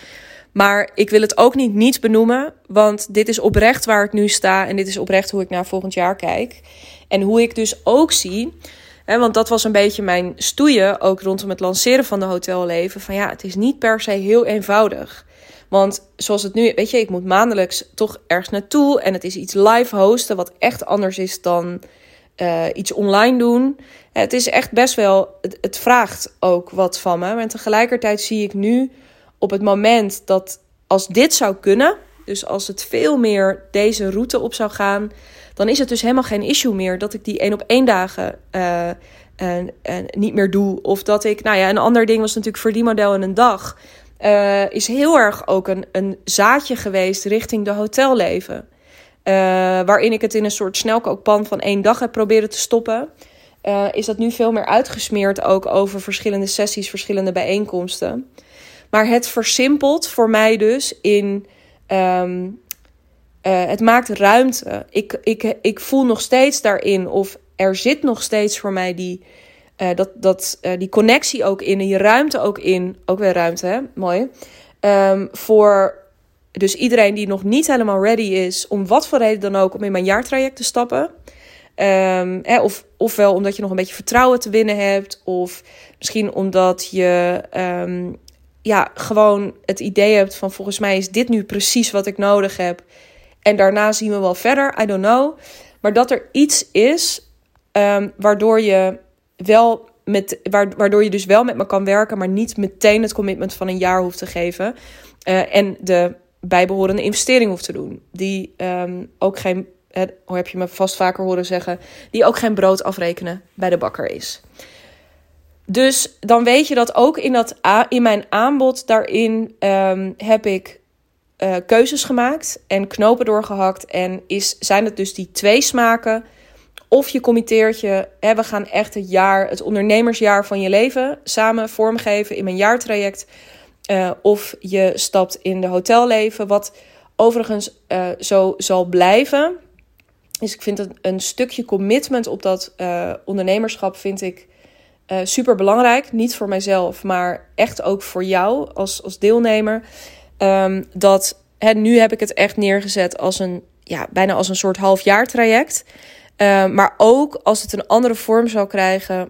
S1: Maar ik wil het ook niet niet benoemen, want dit is oprecht waar ik nu sta en dit is oprecht hoe ik naar volgend jaar kijk. En hoe ik dus ook zie, want dat was een beetje mijn stoeien, ook rondom het lanceren van de hotelleven, van ja, het is niet per se heel eenvoudig. Want zoals het nu, weet je, ik moet maandelijks toch ergens naartoe en het is iets live hosten, wat echt anders is dan uh, iets online doen. Het is echt best wel, het, het vraagt ook wat van me. Maar tegelijkertijd zie ik nu op het moment dat als dit zou kunnen, dus als het veel meer deze route op zou gaan, dan is het dus helemaal geen issue meer dat ik die één op één dagen uh, uh, uh, niet meer doe. Of dat ik, nou ja, een ander ding was natuurlijk voor die model in een dag. Uh, is heel erg ook een, een zaadje geweest richting de hotelleven. Uh, waarin ik het in een soort snelkookpan van één dag heb proberen te stoppen. Is dat nu veel meer uitgesmeerd ook over verschillende sessies, verschillende bijeenkomsten. Maar het versimpelt voor mij dus in. Um, uh, het maakt ruimte. Ik, ik, ik voel nog steeds daarin, of er zit nog steeds voor mij die dat, dat, die connectie ook in, die ruimte ook in, ook weer ruimte, hè? mooi. Ehm, voor dus iedereen die nog niet helemaal ready is, om wat voor reden dan ook, om in mijn jaartraject te stappen. Um, hè, of, ofwel omdat je nog een beetje vertrouwen te winnen hebt, of misschien omdat je um, ja, gewoon het idee hebt van volgens mij is dit nu precies wat ik nodig heb. En daarna zien we wel verder, I don't know. Maar dat er iets is um, waardoor je wel met, waardoor je dus wel met me kan werken, maar niet meteen het commitment van een jaar hoeft te geven. Uh, en de bijbehorende investering hoeft te doen. Die um, ook geen, hoe heb je me vast vaker horen zeggen, die ook geen brood afrekenen bij de bakker is. Dus dan weet je dat ook in, dat, in mijn aanbod daarin um, heb ik uh, keuzes gemaakt en knopen doorgehakt. En is, zijn het dus die twee smaken? Of je committeert je, hè, we gaan echt het jaar, het ondernemersjaar van je leven samen vormgeven in mijn jaartraject. Uh, of je stapt in de hotelleven, wat overigens uh, zo zal blijven. Dus ik vind het een stukje commitment op dat ondernemerschap vind ik super belangrijk. Niet voor mijzelf, maar echt ook voor jou als, als deelnemer. Um, dat hè, nu heb ik het echt neergezet als een ja, bijna als een soort halfjaartraject. Um, maar ook als het een andere vorm zou krijgen,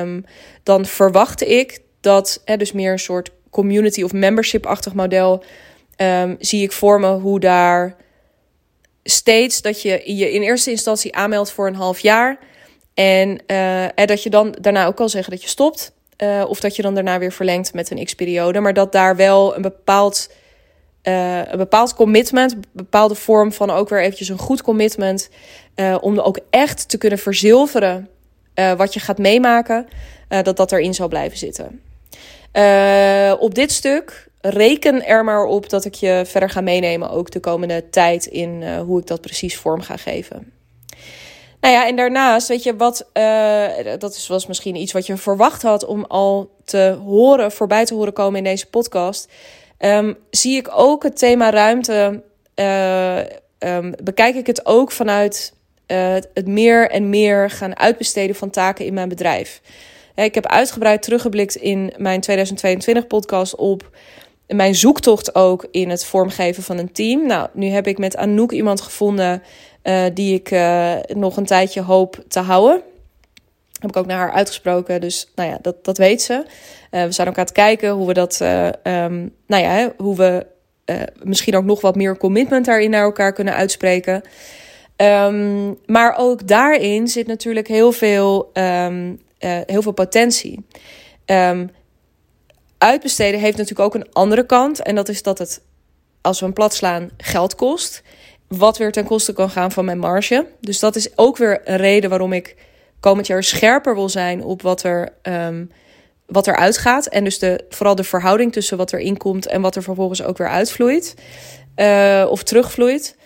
S1: um, dan verwacht ik dat, hè, dus meer een soort community of membership-achtig model, zie ik vormen hoe daar steeds dat je je in eerste instantie aanmeldt voor een half jaar. En, en dat je dan daarna ook kan zeggen dat je stopt. Uh, of dat je dan daarna weer verlengt met een x-periode. Maar dat daar wel een bepaald, uh, een bepaald commitment, een bepaalde vorm van ook weer eventjes een goed commitment. om ook echt te kunnen verzilveren wat je gaat meemaken. dat dat erin zal blijven zitten. Op dit stuk reken er maar op dat ik je verder ga meenemen, ook de komende tijd in hoe ik dat precies vorm ga geven. Nou ja, en daarnaast, weet je, wat, dat is, was misschien iets wat je verwacht had om al te horen, voorbij te horen komen in deze podcast. Um, zie ik ook het thema ruimte, um, bekijk ik het ook vanuit het meer en meer gaan uitbesteden van taken in mijn bedrijf. Ik heb uitgebreid teruggeblikt in mijn 2022 podcast op mijn zoektocht ook in het vormgeven van een team. Nou, nu heb ik met Anouk iemand gevonden uh, die ik nog een tijdje hoop te houden. Heb ik ook naar haar uitgesproken, dus nou ja, dat, dat weet ze. Uh, we zijn ook aan het kijken hoe we dat, um, nou ja, hoe we misschien ook nog wat meer commitment daarin naar elkaar kunnen uitspreken. Um, maar ook daarin zit natuurlijk heel veel um, heel veel potentie. Uitbesteden heeft natuurlijk ook een andere kant. En dat is dat het, als we een plat slaan, geld kost. Wat weer ten koste kan gaan van mijn marge. Dus dat is ook weer een reden waarom ik komend jaar scherper wil zijn op wat er, wat er uitgaat. En dus de, vooral de verhouding tussen wat er inkomt en wat er vervolgens ook weer uitvloeit. Uh, of terugvloeit.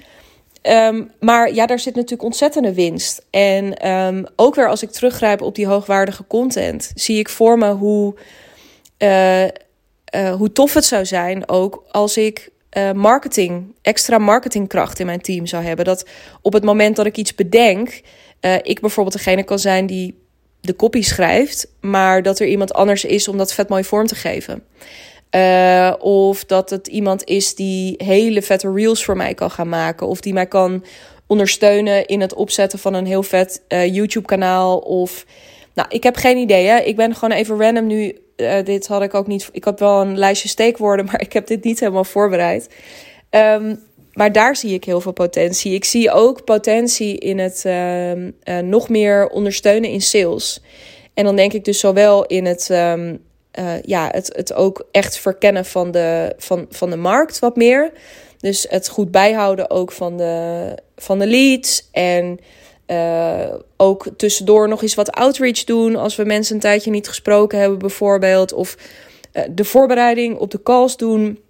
S1: Um, maar ja, daar zit natuurlijk ontzettende winst. En um, ook weer als ik teruggrijp op die hoogwaardige content, zie ik voor me hoe, uh, uh, hoe tof het zou zijn ook als ik marketing, extra marketingkracht in mijn team zou hebben. Dat op het moment dat ik iets bedenk, ik bijvoorbeeld degene kan zijn die de copy schrijft, maar dat er iemand anders is om dat vet mooi vorm te geven. Uh, of dat het iemand is die hele vette reels voor mij kan gaan maken. Of die mij kan ondersteunen in het opzetten van een heel vet uh, YouTube-kanaal. Of. Nou, ik heb geen idee. Hè? Ik ben gewoon even random nu. Uh, dit had ik ook niet. Ik had wel een lijstje steekwoorden, maar ik heb dit niet helemaal voorbereid. Um, maar daar zie ik heel veel potentie. Ik zie ook potentie in het uh, nog meer ondersteunen in sales. En dan denk ik dus zowel in het um, uh, ja, het, het ook echt verkennen van de, van, van de markt wat meer. Dus het goed bijhouden ook van de, van de leads. En uh, ook tussendoor nog eens wat outreach doen als we mensen een tijdje niet gesproken hebben, bijvoorbeeld. Of de voorbereiding op de calls doen.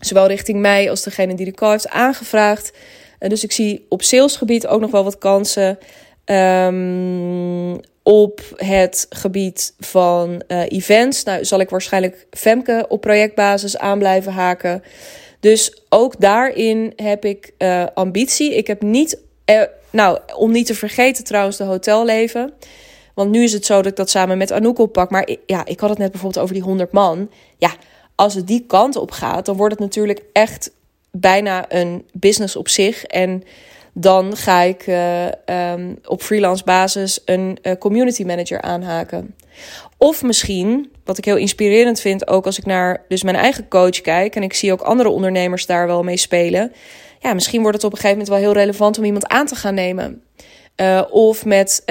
S1: Zowel richting mij als degene die de call heeft aangevraagd. dus ik zie op salesgebied ook nog wel wat kansen. Um, op het gebied van uh, events. Nou, zal ik waarschijnlijk Femke op projectbasis aan blijven haken. Dus ook daarin heb ik uh, ambitie. Ik heb niet, uh, nou, om niet te vergeten trouwens, de hotelleven. Want nu is het zo dat ik dat samen met Anouk oppak. Maar ja, ik had het net bijvoorbeeld over die 100 man. Ja, als het die kant op gaat, dan wordt het natuurlijk echt bijna een business op zich. En dan ga ik uh, um, op freelance basis een uh, community manager aanhaken. Of misschien, wat ik heel inspirerend vind, ook als ik naar dus mijn eigen coach kijk en ik zie ook andere ondernemers daar wel mee spelen. Ja, misschien wordt het op een gegeven moment wel heel relevant om iemand aan te gaan nemen. Uh, of met,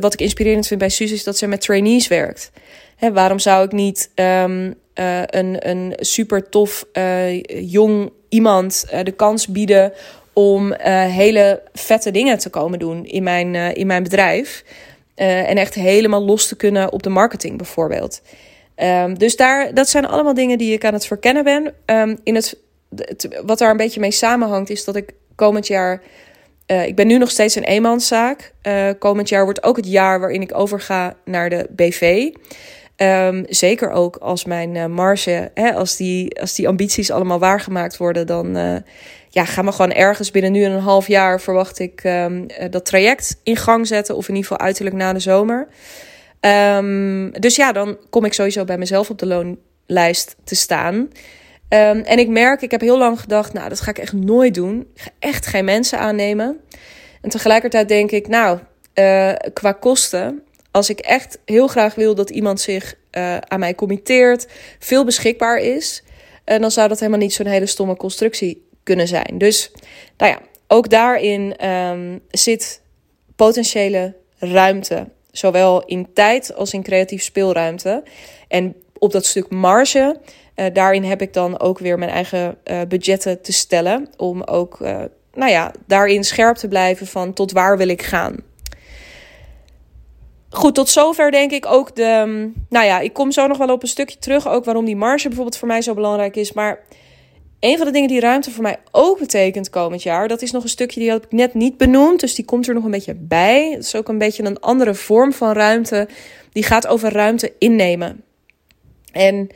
S1: wat ik inspirerend vind bij Suus is dat ze met trainees werkt. Hè, waarom zou ik niet um, een, een super tof jong iemand de kans bieden om hele vette dingen te komen doen in mijn, in mijn bedrijf. En echt helemaal los te kunnen op de marketing bijvoorbeeld. Um, dus daar, dat zijn allemaal dingen die ik aan het verkennen ben. Um, in het, wat daar een beetje mee samenhangt is dat ik komend jaar... ik ben nu nog steeds een eenmanszaak. komend jaar wordt ook het jaar waarin ik overga naar de BV. Um, zeker ook als mijn marge, hè, als, die, als die ambities allemaal waargemaakt worden, dan, ja, gaan we gewoon ergens binnen nu en een half jaar verwacht ik um, dat traject in gang zetten. Of in ieder geval uiterlijk na de zomer. Um, dus ja, dan kom ik sowieso bij mezelf op de loonlijst te staan. En ik merk, ik heb heel lang gedacht, nou, dat ga ik echt nooit doen. Ik ga echt geen mensen aannemen. En tegelijkertijd denk ik, nou, uh, qua kosten, als ik echt heel graag wil dat iemand zich uh, aan mij committeert, veel beschikbaar is, uh, dan zou dat helemaal niet zo'n hele stomme constructie kunnen zijn. Dus nou ja, ook daarin um, zit potentiële ruimte. Zowel in tijd als in creatief speelruimte. En op dat stuk marge, uh, daarin heb ik dan ook weer mijn eigen budgetten te stellen. Om ook, nou ja, daarin scherp te blijven van tot waar wil ik gaan. Goed, tot zover denk ik ook de. Nou ja, ik kom zo nog wel op een stukje terug. Ook waarom die marge bijvoorbeeld voor mij zo belangrijk is. Maar een van de dingen die ruimte voor mij ook betekent komend jaar, dat is nog een stukje die had ik net niet benoemd, dus die komt er nog een beetje bij. Het is ook een beetje een andere vorm van ruimte, die gaat over ruimte innemen. En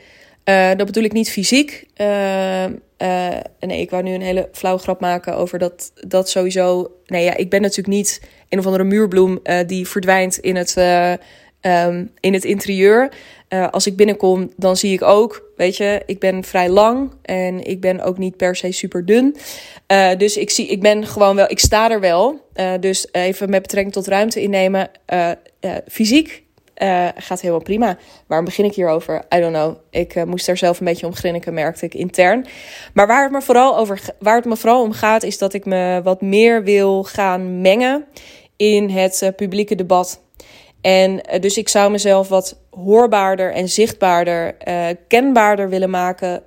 S1: uh, dat bedoel ik niet fysiek. Uh, nee, ik wou nu een hele flauwe grap maken over dat, dat sowieso. Nee, ja, ik ben natuurlijk niet een of andere muurbloem die verdwijnt in het, um, in het interieur. Als ik binnenkom, dan zie ik ook, weet je, ik ben vrij lang en ik ben ook niet per se super dun. Dus ik, zie, ik ben gewoon wel, ik sta er wel. Dus even met betrekking tot ruimte innemen. fysiek gaat helemaal prima. Waarom begin ik hierover? I don't know. Ik moest er zelf een beetje om grinniken, merkte ik intern. Maar waar het, me vooral over, waar het om gaat, is dat ik me wat meer wil gaan mengen in het publieke debat. En dus ik zou mezelf wat hoorbaarder en zichtbaarder, kenbaarder willen maken.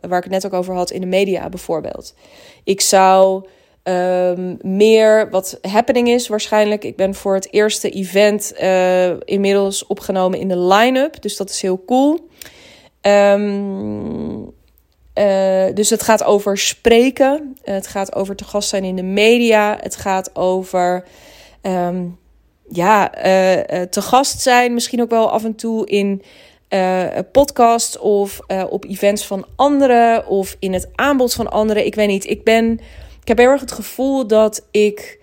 S1: Waar ik het net ook over had in de media bijvoorbeeld. Ik zou um, meer wat happening is waarschijnlijk. Ik ben voor het eerste event inmiddels opgenomen in de line-up. Dus dat is heel cool. Um, dus het gaat over spreken. het gaat over te gast zijn in de media. Het gaat over. Um, ja, te gast zijn. Misschien ook wel af en toe in uh, podcasts of op events van anderen of in het aanbod van anderen. Ik weet niet. Ik ben. Ik heb heel erg het gevoel dat ik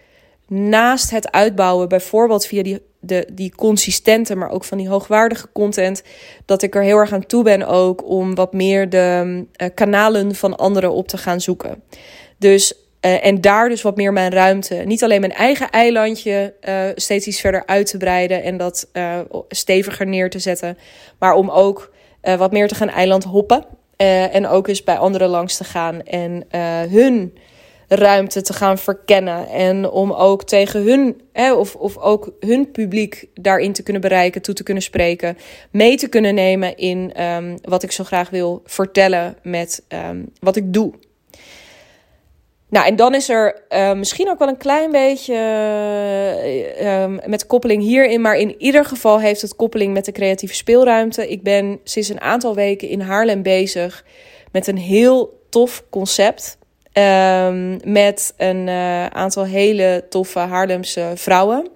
S1: naast het uitbouwen, bijvoorbeeld via die, de, die consistente, maar ook van die hoogwaardige content, dat ik er heel erg aan toe ben ook om wat meer de uh, kanalen van anderen op te gaan zoeken. Dus uh, en daar dus wat meer mijn ruimte. Niet alleen mijn eigen eilandje uh, steeds iets verder uit te breiden en dat steviger neer te zetten. Maar om ook wat meer te gaan eiland hoppen. en ook eens bij anderen langs te gaan en hun ruimte te gaan verkennen. En om ook tegen hun, hè, of, of ook hun publiek daarin te kunnen bereiken, toe te kunnen spreken. Mee te kunnen nemen in um, wat ik zo graag wil vertellen met um, wat ik doe. Nou, en dan is er uh, misschien ook wel een klein beetje uh, um, met koppeling hierin, maar in ieder geval heeft het koppeling met de creatieve speelruimte. Ik ben sinds een aantal weken in Haarlem bezig met een heel tof concept. Um, met een uh, aantal hele toffe Haarlemse vrouwen.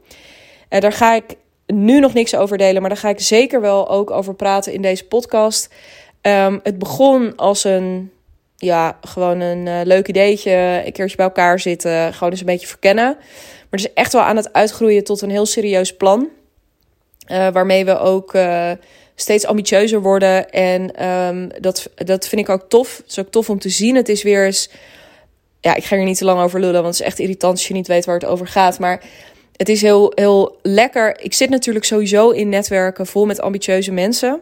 S1: Uh, daar ga ik nu nog niks over delen, maar daar ga ik zeker wel ook over praten in deze podcast. Um, het begon als een ja, gewoon een uh, leuk ideetje. Een keertje bij elkaar zitten. Gewoon eens een beetje verkennen. Maar het is echt wel aan het uitgroeien tot een heel serieus plan. waarmee we ook steeds ambitieuzer worden. En ehm, dat, dat vind ik ook tof. Het is ook tof om te zien. Het is weer eens. Ja, ik ga er niet te lang over lullen, want het is echt irritant als je niet weet waar het over gaat. Maar het is heel, heel lekker. Ik zit natuurlijk sowieso in netwerken vol met ambitieuze mensen.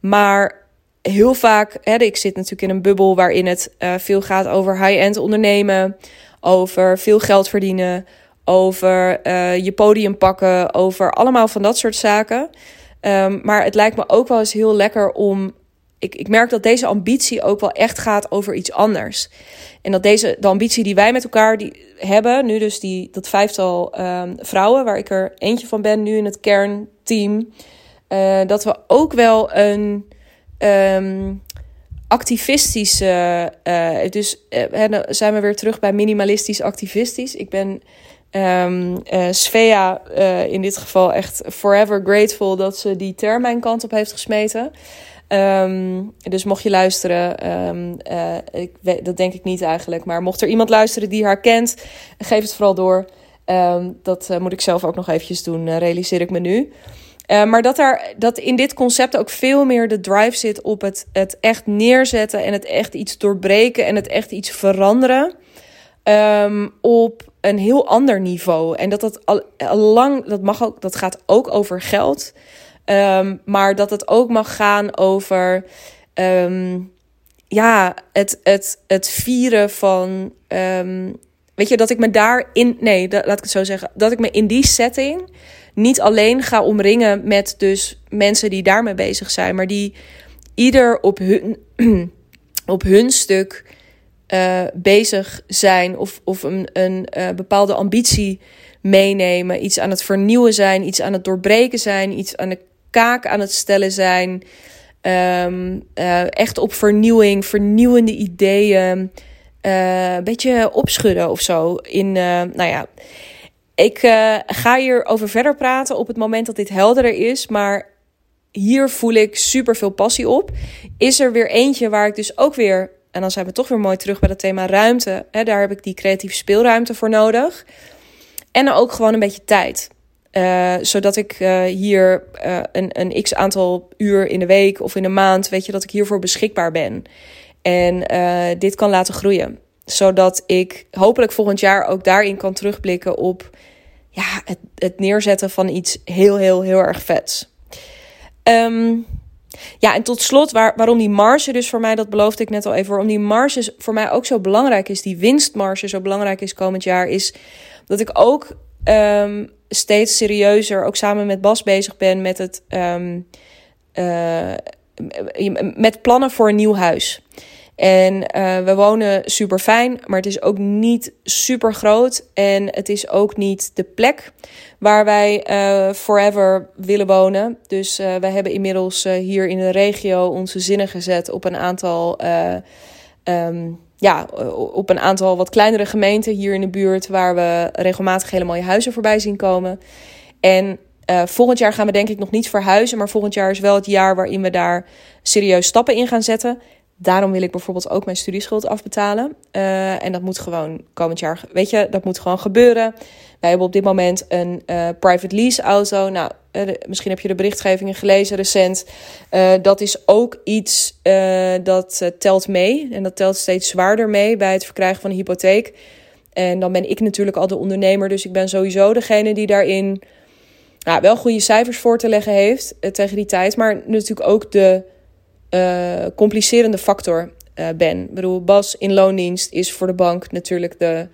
S1: Maar heel vaak, hè, ik zit natuurlijk in een bubbel waarin het uh, veel gaat over high-end ondernemen, over veel geld verdienen, over uh, je podium pakken, over allemaal van dat soort zaken. Um, maar het lijkt me ook wel eens heel lekker om. Ik, ik merk dat deze ambitie ook wel echt gaat over iets anders. En dat deze, de ambitie die wij met elkaar die hebben, nu dus die, dat vijftal um, vrouwen, waar ik er eentje van ben, nu in het kernteam, uh, dat we ook wel een um, activistische. Uh, dus uh, zijn we weer terug bij minimalistisch activistisch. Ik ben uh, Svea in dit geval echt forever grateful dat ze die term mijn kant op heeft gesmeten. Um, dus mocht je luisteren, um, uh, ik dat denk ik niet eigenlijk, maar mocht er iemand luisteren die haar kent, geef het vooral door. Um, dat uh, moet ik zelf ook nog eventjes doen, uh, realiseer ik me nu. Maar dat, er, dat in dit concept ook veel meer de drive zit op het, het echt neerzetten en het echt iets doorbreken en het echt iets veranderen. Op een heel ander niveau. En dat dat al, al lang, dat, mag ook, dat gaat ook over geld. Um, maar dat het ook mag gaan over. Um, ja, het, het, het vieren van. weet je, dat ik me daarin. Nee, dat, laat ik het zo zeggen. Dat ik me in die setting niet alleen ga omringen met dus mensen die daarmee bezig zijn, maar die ieder op hun, op hun stuk uh, bezig zijn of, of een, een uh, bepaalde ambitie meenemen, iets aan het vernieuwen zijn, iets aan het doorbreken zijn, iets aan de kaak aan het stellen zijn. Um, uh, echt op vernieuwing, vernieuwende ideeën. een beetje opschudden of zo. In, nou ja, ik ga hierover verder praten op het moment dat dit helderder is. Maar hier voel ik super veel passie op. Is er weer eentje waar ik dus ook weer. En dan zijn we toch weer mooi terug bij het thema ruimte. Hè, daar heb ik die creatieve speelruimte voor nodig. En dan ook gewoon een beetje tijd. Uh, zodat ik uh, hier uh, een, een x aantal uur in de week of in een maand, weet je, dat ik hiervoor beschikbaar ben. En dit kan laten groeien. Zodat ik hopelijk volgend jaar ook daarin kan terugblikken op ja, het, het neerzetten van iets heel, heel, heel erg vets. Um, ja, en tot slot, waar, waarom die marge dus voor mij, dat beloofde ik net al even, waarom die marge voor mij ook zo belangrijk is, die winstmarge zo belangrijk is komend jaar, is dat ik ook um, steeds serieuzer, ook samen met Bas bezig ben met het um, met plannen voor een nieuw huis. En uh, we wonen super fijn, maar het is ook niet super groot. En het is ook niet de plek waar wij uh, forever willen wonen. Dus uh, wij hebben inmiddels hier in de regio onze zinnen gezet op een aantal. Um, ja, op een aantal wat kleinere gemeenten hier in de buurt, waar we regelmatig hele mooie huizen voorbij zien komen. En uh, volgend jaar gaan we denk ik nog niet verhuizen, maar volgend jaar is wel het jaar waarin we daar serieus stappen in gaan zetten. Daarom wil ik bijvoorbeeld ook mijn studieschuld afbetalen. Uh, en dat moet gewoon komend jaar, weet je, dat moet gewoon gebeuren. Wij hebben op dit moment een uh, private lease auto. Nou, uh, misschien heb je de berichtgevingen gelezen recent. dat is ook iets dat telt mee. En dat telt steeds zwaarder mee bij het verkrijgen van een hypotheek. En dan ben ik natuurlijk al de ondernemer. Dus ik ben sowieso degene die daarin nou, wel goede cijfers voor te leggen heeft tegen die tijd. Maar natuurlijk ook de complicerende factor ben. Ik bedoel, Bas in loondienst is voor de bank natuurlijk de,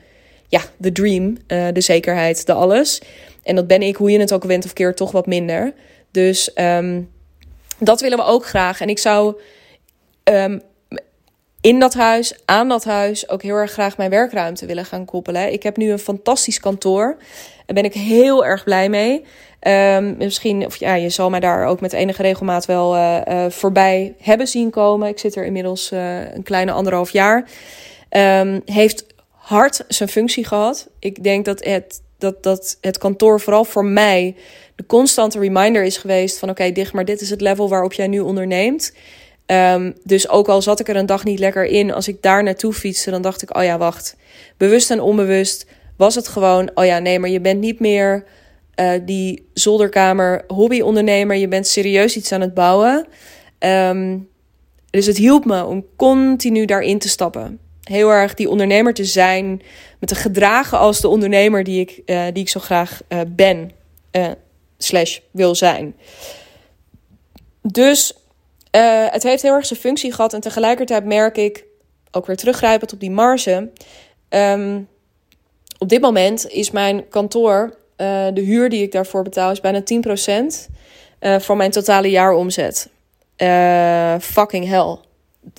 S1: ja, de dream, uh, de zekerheid, de alles. En dat ben ik, hoe je het ook went of keer, toch wat minder. Dus um, dat willen we ook graag. En ik zou um, in dat huis, aan dat huis, ook heel erg graag mijn werkruimte willen gaan koppelen. Ik heb nu een fantastisch kantoor. Daar ben ik heel erg blij mee. Um, misschien, of ja, je zal mij daar ook met enige regelmaat wel uh, uh, voorbij hebben zien komen. Ik zit er inmiddels een kleine anderhalf jaar. Heeft hard zijn functie gehad. Ik denk dat het, dat, dat het kantoor vooral voor mij de constante reminder is geweest van oké, dicht, maar dit is het level waarop jij nu onderneemt. Um, dus ook al zat ik er een dag niet lekker in, als ik daar naartoe fietste, dan dacht ik, oh ja, wacht. Bewust en onbewust was het gewoon, oh ja, nee, maar je bent niet meer uh, die zolderkamer hobbyondernemer. Je bent serieus iets aan het bouwen. Um, dus het hielp me om continu daarin te stappen. Heel erg die ondernemer te zijn. Met te gedragen als de ondernemer die ik, uh, die ik zo graag uh, ben. slash wil zijn. Dus het heeft heel erg zijn functie gehad. En tegelijkertijd merk ik, ook weer teruggrijpend op die marge. Um, op dit moment is mijn kantoor, de huur die ik daarvoor betaal, is bijna 10% uh, van mijn totale jaaromzet. Fucking hell,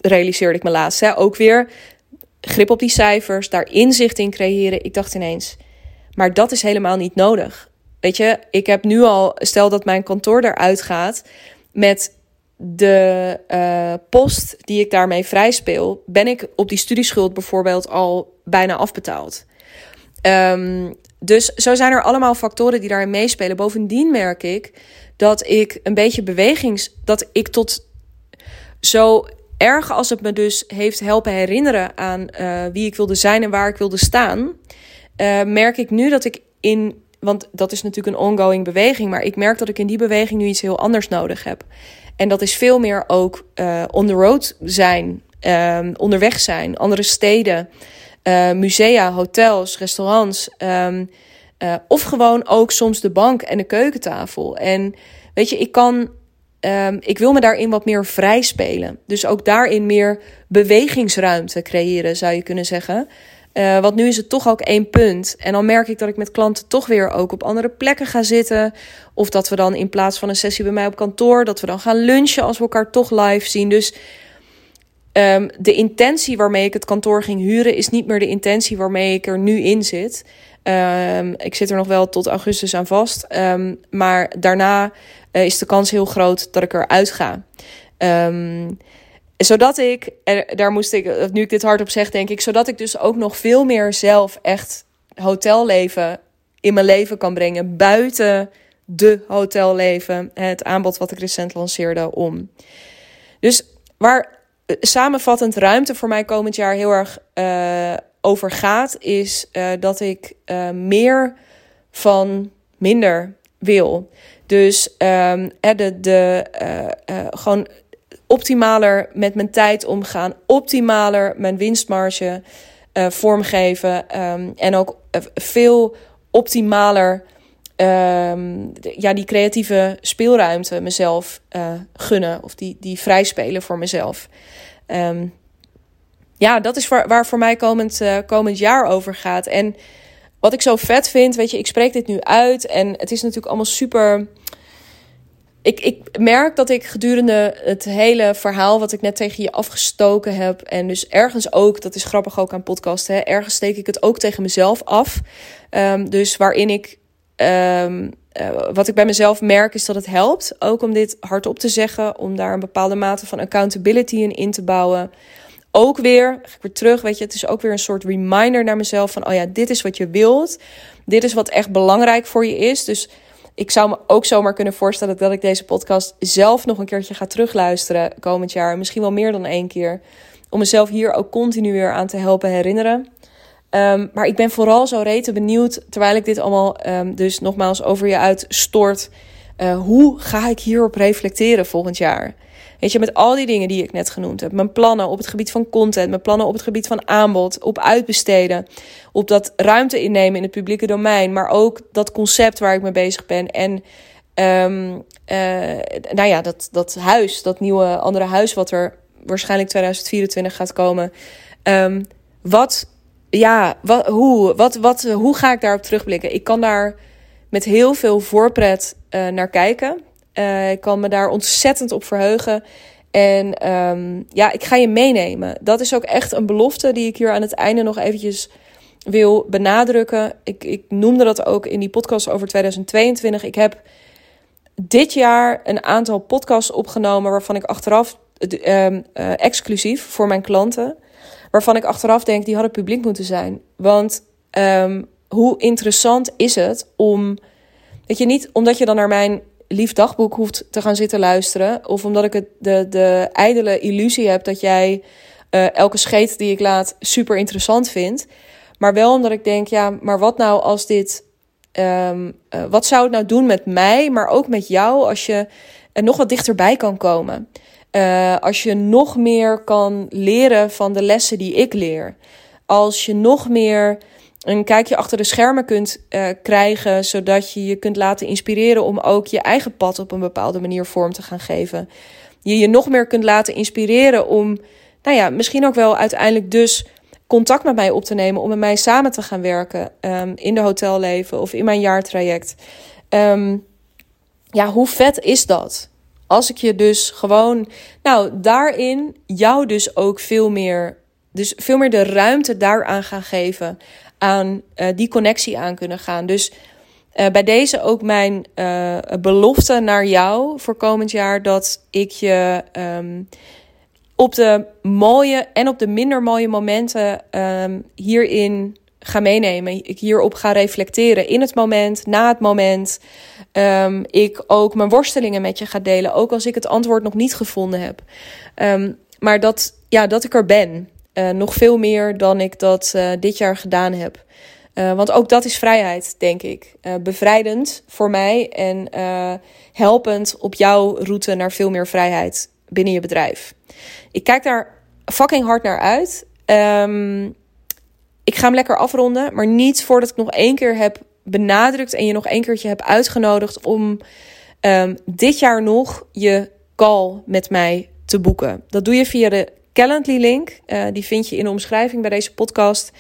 S1: realiseerde ik me laatst. Hè? Ook weer grip op die cijfers, daar inzicht in creëren. Ik dacht ineens, maar dat is helemaal niet nodig. Weet je, ik heb nu al, stel dat mijn kantoor eruit gaat met de uh, post die ik daarmee vrijspeel, ben ik op die studieschuld bijvoorbeeld al bijna afbetaald. Um, dus zo zijn er allemaal factoren die daarin meespelen. Bovendien merk ik dat ik een beetje bewegings. dat ik tot zo erg als het me dus heeft helpen herinneren aan uh, wie ik wilde zijn en waar ik wilde staan. Uh, merk ik nu dat ik in. Want dat is natuurlijk een ongoing beweging. Maar ik merk dat ik in die beweging nu iets heel anders nodig heb. En dat is veel meer ook uh, on the road zijn, um, onderweg zijn, andere steden. Musea, hotels, restaurants. Uh, of gewoon ook soms de bank en de keukentafel. En weet je, ik kan. Um, ik wil me daarin wat meer vrij spelen. Dus ook daarin meer bewegingsruimte creëren, zou je kunnen zeggen. Uh, want nu is het toch ook één punt. En dan merk ik dat ik met klanten toch weer ook op andere plekken ga zitten. Of dat we dan in plaats van een sessie bij mij op kantoor, dat we dan gaan lunchen als we elkaar toch live zien. Dus Um, de intentie waarmee ik het kantoor ging huren is niet meer de intentie waarmee ik er nu in zit. Um, ik zit er nog wel tot augustus aan vast. Um, maar daarna uh, is de kans heel groot dat ik eruit ga. zodat ik, en daar moest ik, nu ik dit hardop zeg, denk ik, zodat ik dus ook nog veel meer zelf echt hotelleven in mijn leven kan brengen. Buiten de hotelleven, het aanbod wat ik recent lanceerde om. Dus waar samenvattend ruimte voor mij komend jaar heel erg uh, over gaat, is uh, dat ik uh, meer van minder wil. Dus um, de, de, gewoon optimaler met mijn tijd omgaan, optimaler mijn winstmarge vormgeven um, en ook veel optimaler um, ja, die creatieve speelruimte mezelf gunnen. Of die, die vrij spelen voor mezelf. Ja, dat is waar, waar voor mij komend, uh, komend jaar over gaat. En wat ik zo vet vind, weet je, ik spreek dit nu uit. En het is natuurlijk allemaal super. Ik, ik merk dat ik gedurende het hele verhaal wat ik net tegen je afgestoken heb. En dus ergens ook, dat is grappig ook aan podcast, hè, ergens steek ik het ook tegen mezelf af. Um, dus waarin ik Um, uh, wat ik bij mezelf merk is dat het helpt. Ook om dit hardop te zeggen. Om daar een bepaalde mate van accountability in in te bouwen. Ook weer, weer terug, weet je, het is ook weer een soort reminder naar mezelf van, oh ja, dit is wat je wilt. Dit is wat echt belangrijk voor je is. Dus ik zou me ook zomaar kunnen voorstellen dat ik deze podcast zelf nog een keertje ga terugluisteren komend jaar. Misschien wel meer dan één keer. Om mezelf hier ook continu weer aan te helpen herinneren. Um, maar ik ben vooral zo rete benieuwd, terwijl ik dit allemaal um, dus nogmaals over je uitstort. Uh, hoe ga ik hierop reflecteren volgend jaar? Weet je, met al die dingen die ik net genoemd heb. Mijn plannen op het gebied van content, mijn plannen op het gebied van aanbod, op uitbesteden, op dat ruimte innemen in het publieke domein, maar ook dat concept waar ik mee bezig ben. En um, uh, nou ja, dat, dat huis, dat nieuwe andere huis wat er waarschijnlijk 2024 gaat komen. Um, wat ja, wat, hoe, wat, wat, hoe ga ik daarop terugblikken? Ik kan daar met heel veel voorpret uh, naar kijken. Uh, ik kan me daar ontzettend op verheugen. En um, ja, ik ga je meenemen. Dat is ook echt een belofte die ik hier aan het einde nog eventjes wil benadrukken. Ik, ik noemde dat ook in die podcast over 2022. Ik heb dit jaar een aantal podcasts opgenomen waarvan ik achteraf uh, exclusief voor mijn klanten waarvan ik achteraf denk, die hadden publiek moeten zijn. Want um, hoe interessant is het om, dat je niet omdat je dan naar mijn lief dagboek hoeft te gaan zitten luisteren, of omdat ik het, de, de ijdele illusie heb dat jij uh, elke scheet die ik laat super interessant vindt, maar wel omdat ik denk, ja, maar wat nou als dit ehm, wat zou het nou doen met mij, maar ook met jou als je er nog wat dichterbij kan komen? als je nog meer kan leren van de lessen die ik leer. Als je nog meer een kijkje achter de schermen kunt uh, krijgen, zodat je je kunt laten inspireren om ook je eigen pad op een bepaalde manier vorm te gaan geven. Je je nog meer kunt laten inspireren om, nou ja, misschien ook wel uiteindelijk dus contact met mij op te nemen, om met mij samen te gaan werken um, in de hotelleven of in mijn jaartraject. Um, ja, hoe vet is dat? Als ik je dus gewoon, nou, daarin jou dus ook veel meer, dus veel meer de ruimte daaraan gaan geven aan uh, die connectie aan kunnen gaan. Dus uh, bij deze ook mijn uh, belofte naar jou voor komend jaar dat ik je um, op de mooie en op de minder mooie momenten um, hierin ga meenemen. Ik hierop ga reflecteren in het moment, na het moment. Um, ik ook mijn worstelingen met je ga delen, ook als ik het antwoord nog niet gevonden heb. Maar dat, ja, dat ik er ben. Uh, nog veel meer dan ik dat uh, dit jaar gedaan heb. Uh, want ook dat is vrijheid, denk ik. bevrijdend voor mij en helpend op jouw route naar veel meer vrijheid binnen je bedrijf. Ik kijk daar fucking hard naar uit. Um, ik ga hem lekker afronden, maar niet voordat ik nog één keer heb benadrukt en je nog één keertje heb uitgenodigd om um, dit jaar nog je call met mij te boeken. Dat doe je via de Calendly link. Uh, die vind je in de omschrijving bij deze podcast.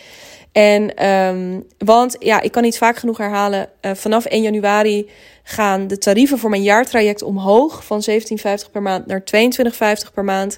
S1: En um, want ja, ik kan niet vaak genoeg herhalen. Uh, vanaf 1 januari gaan de tarieven voor mijn jaartraject omhoog van 17,50 per maand naar 22,50 per maand.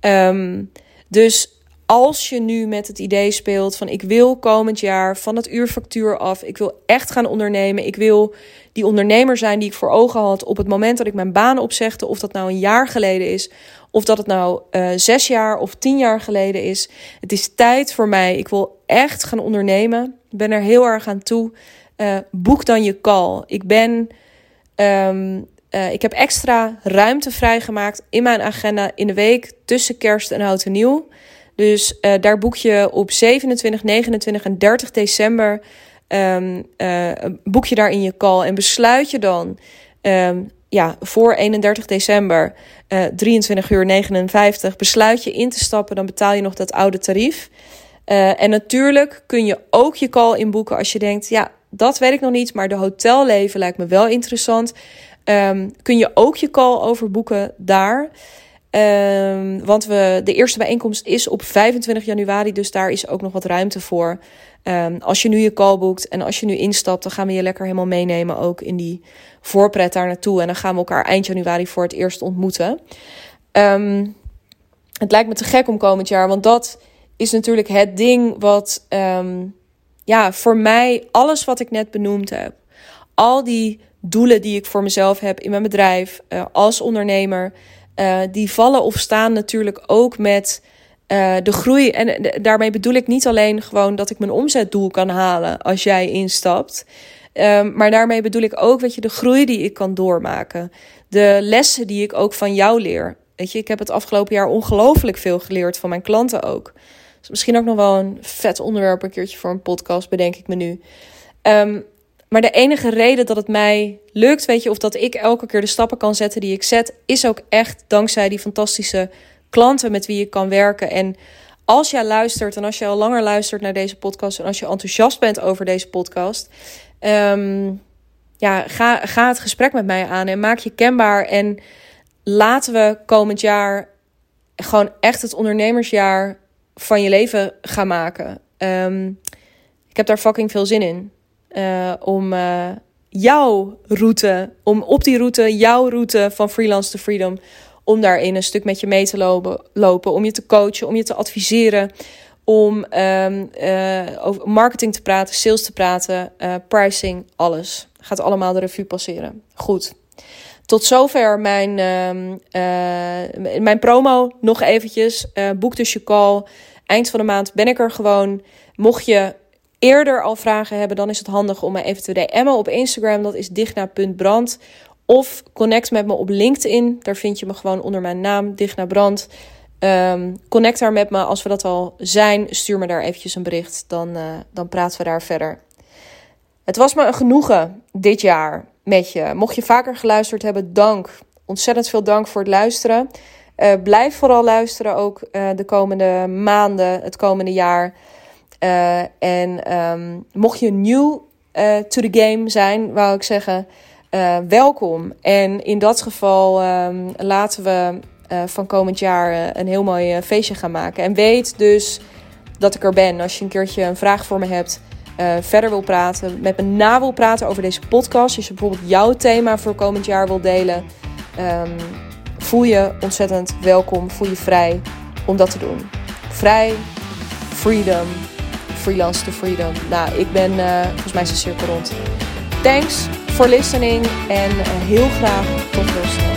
S1: Um, dus als je nu met het idee speelt van ik wil komend jaar van het uurfactuur af, ik wil echt gaan ondernemen, ik wil die ondernemer zijn die ik voor ogen had op het moment dat ik mijn baan opzegde, of dat nou een jaar geleden is, of dat het nou uh, zes jaar of tien jaar geleden is. Het is tijd voor mij. Ik wil echt gaan ondernemen. Ik ben er heel erg aan toe. Uh, boek dan je call. Ik ben. Um, uh, ik heb extra ruimte vrijgemaakt in mijn agenda in de week tussen kerst en oud en nieuw. Dus daar boek je op 27, 29 en 30 december uh, boek je daar in je call en besluit je dan um, ja, voor 31 december uh, 23 uur 59 besluit je in te stappen, dan betaal je nog dat oude tarief. Uh, en natuurlijk kun je ook je call inboeken als je denkt, ja, dat weet ik nog niet, maar de hotelleven lijkt me wel interessant. Um, kun je ook je call overboeken daar. Um, want we, de eerste bijeenkomst is op 25 januari, dus daar is ook nog wat ruimte voor. Um, als je nu je call boekt en als je nu instapt, dan gaan we je lekker helemaal meenemen ook in die voorpret daar naartoe. En dan gaan we elkaar eind januari voor het eerst ontmoeten. Um, het lijkt me te gek om komend jaar, want dat is natuurlijk het ding wat, ja, voor mij alles wat ik net benoemd heb, al die doelen die ik voor mezelf heb in mijn bedrijf, uh, als ondernemer. Uh, die vallen of staan natuurlijk ook met uh, de groei. En daarmee bedoel ik niet alleen gewoon dat ik mijn omzetdoel kan halen als jij instapt. Um, maar daarmee bedoel ik ook, weet je, de groei die ik kan doormaken. De lessen die ik ook van jou leer. Weet je, ik heb het afgelopen jaar ongelooflijk veel geleerd van mijn klanten ook. Misschien ook nog wel een vet onderwerp een keertje voor een podcast, bedenk ik me nu. Um, maar de enige reden dat het mij lukt, weet je, of dat ik elke keer de stappen kan zetten die ik zet, is ook echt dankzij die fantastische klanten met wie ik kan werken. En als jij luistert en als je al langer luistert naar deze podcast en als je enthousiast bent over deze podcast, um, ja, ga, ga het gesprek met mij aan en maak je kenbaar. En laten we komend jaar gewoon echt het ondernemersjaar van je leven gaan maken. Um, ik heb daar fucking veel zin in. Uh, om uh, jouw route, om op die route, jouw route van freelance to freedom, om daarin een stuk met je mee te lopen, lopen om je te coachen, om je te adviseren, om um, uh, over marketing te praten, sales te praten, pricing, alles. Gaat allemaal de revue passeren. Goed. Tot zover mijn, uh, mijn promo. Nog eventjes. Boek dus je call. Eind van de maand ben ik er gewoon. Mocht je eerder al vragen hebben, dan is het handig om me even te DM'en op Instagram. Dat is digna.brand. Of connect met me op LinkedIn. Daar vind je me gewoon onder mijn naam, Digna Brand. Um, connect daar met me als we dat al zijn. Stuur me daar eventjes een bericht. Dan, uh, dan praten we daar verder. Het was me een genoegen dit jaar met je. Mocht je vaker geluisterd hebben, dank. Ontzettend veel dank voor het luisteren. Uh, blijf vooral luisteren ook uh, de komende maanden, het komende jaar. En um, mocht je nieuw to the game zijn, wou ik zeggen, welkom. En in dat geval um, laten we van komend jaar een heel mooi feestje gaan maken. En weet dus dat ik er ben. Als je een keertje een vraag voor me hebt, verder wil praten, met me na wil praten over deze podcast. Als je bijvoorbeeld jouw thema voor komend jaar wil delen. Um, voel je ontzettend welkom, voel je vrij om dat te doen. Vrij, freedom, freelance to freedom. Nou, ik ben, volgens mij de cirkel rond. Thanks for listening en uh, heel graag tot de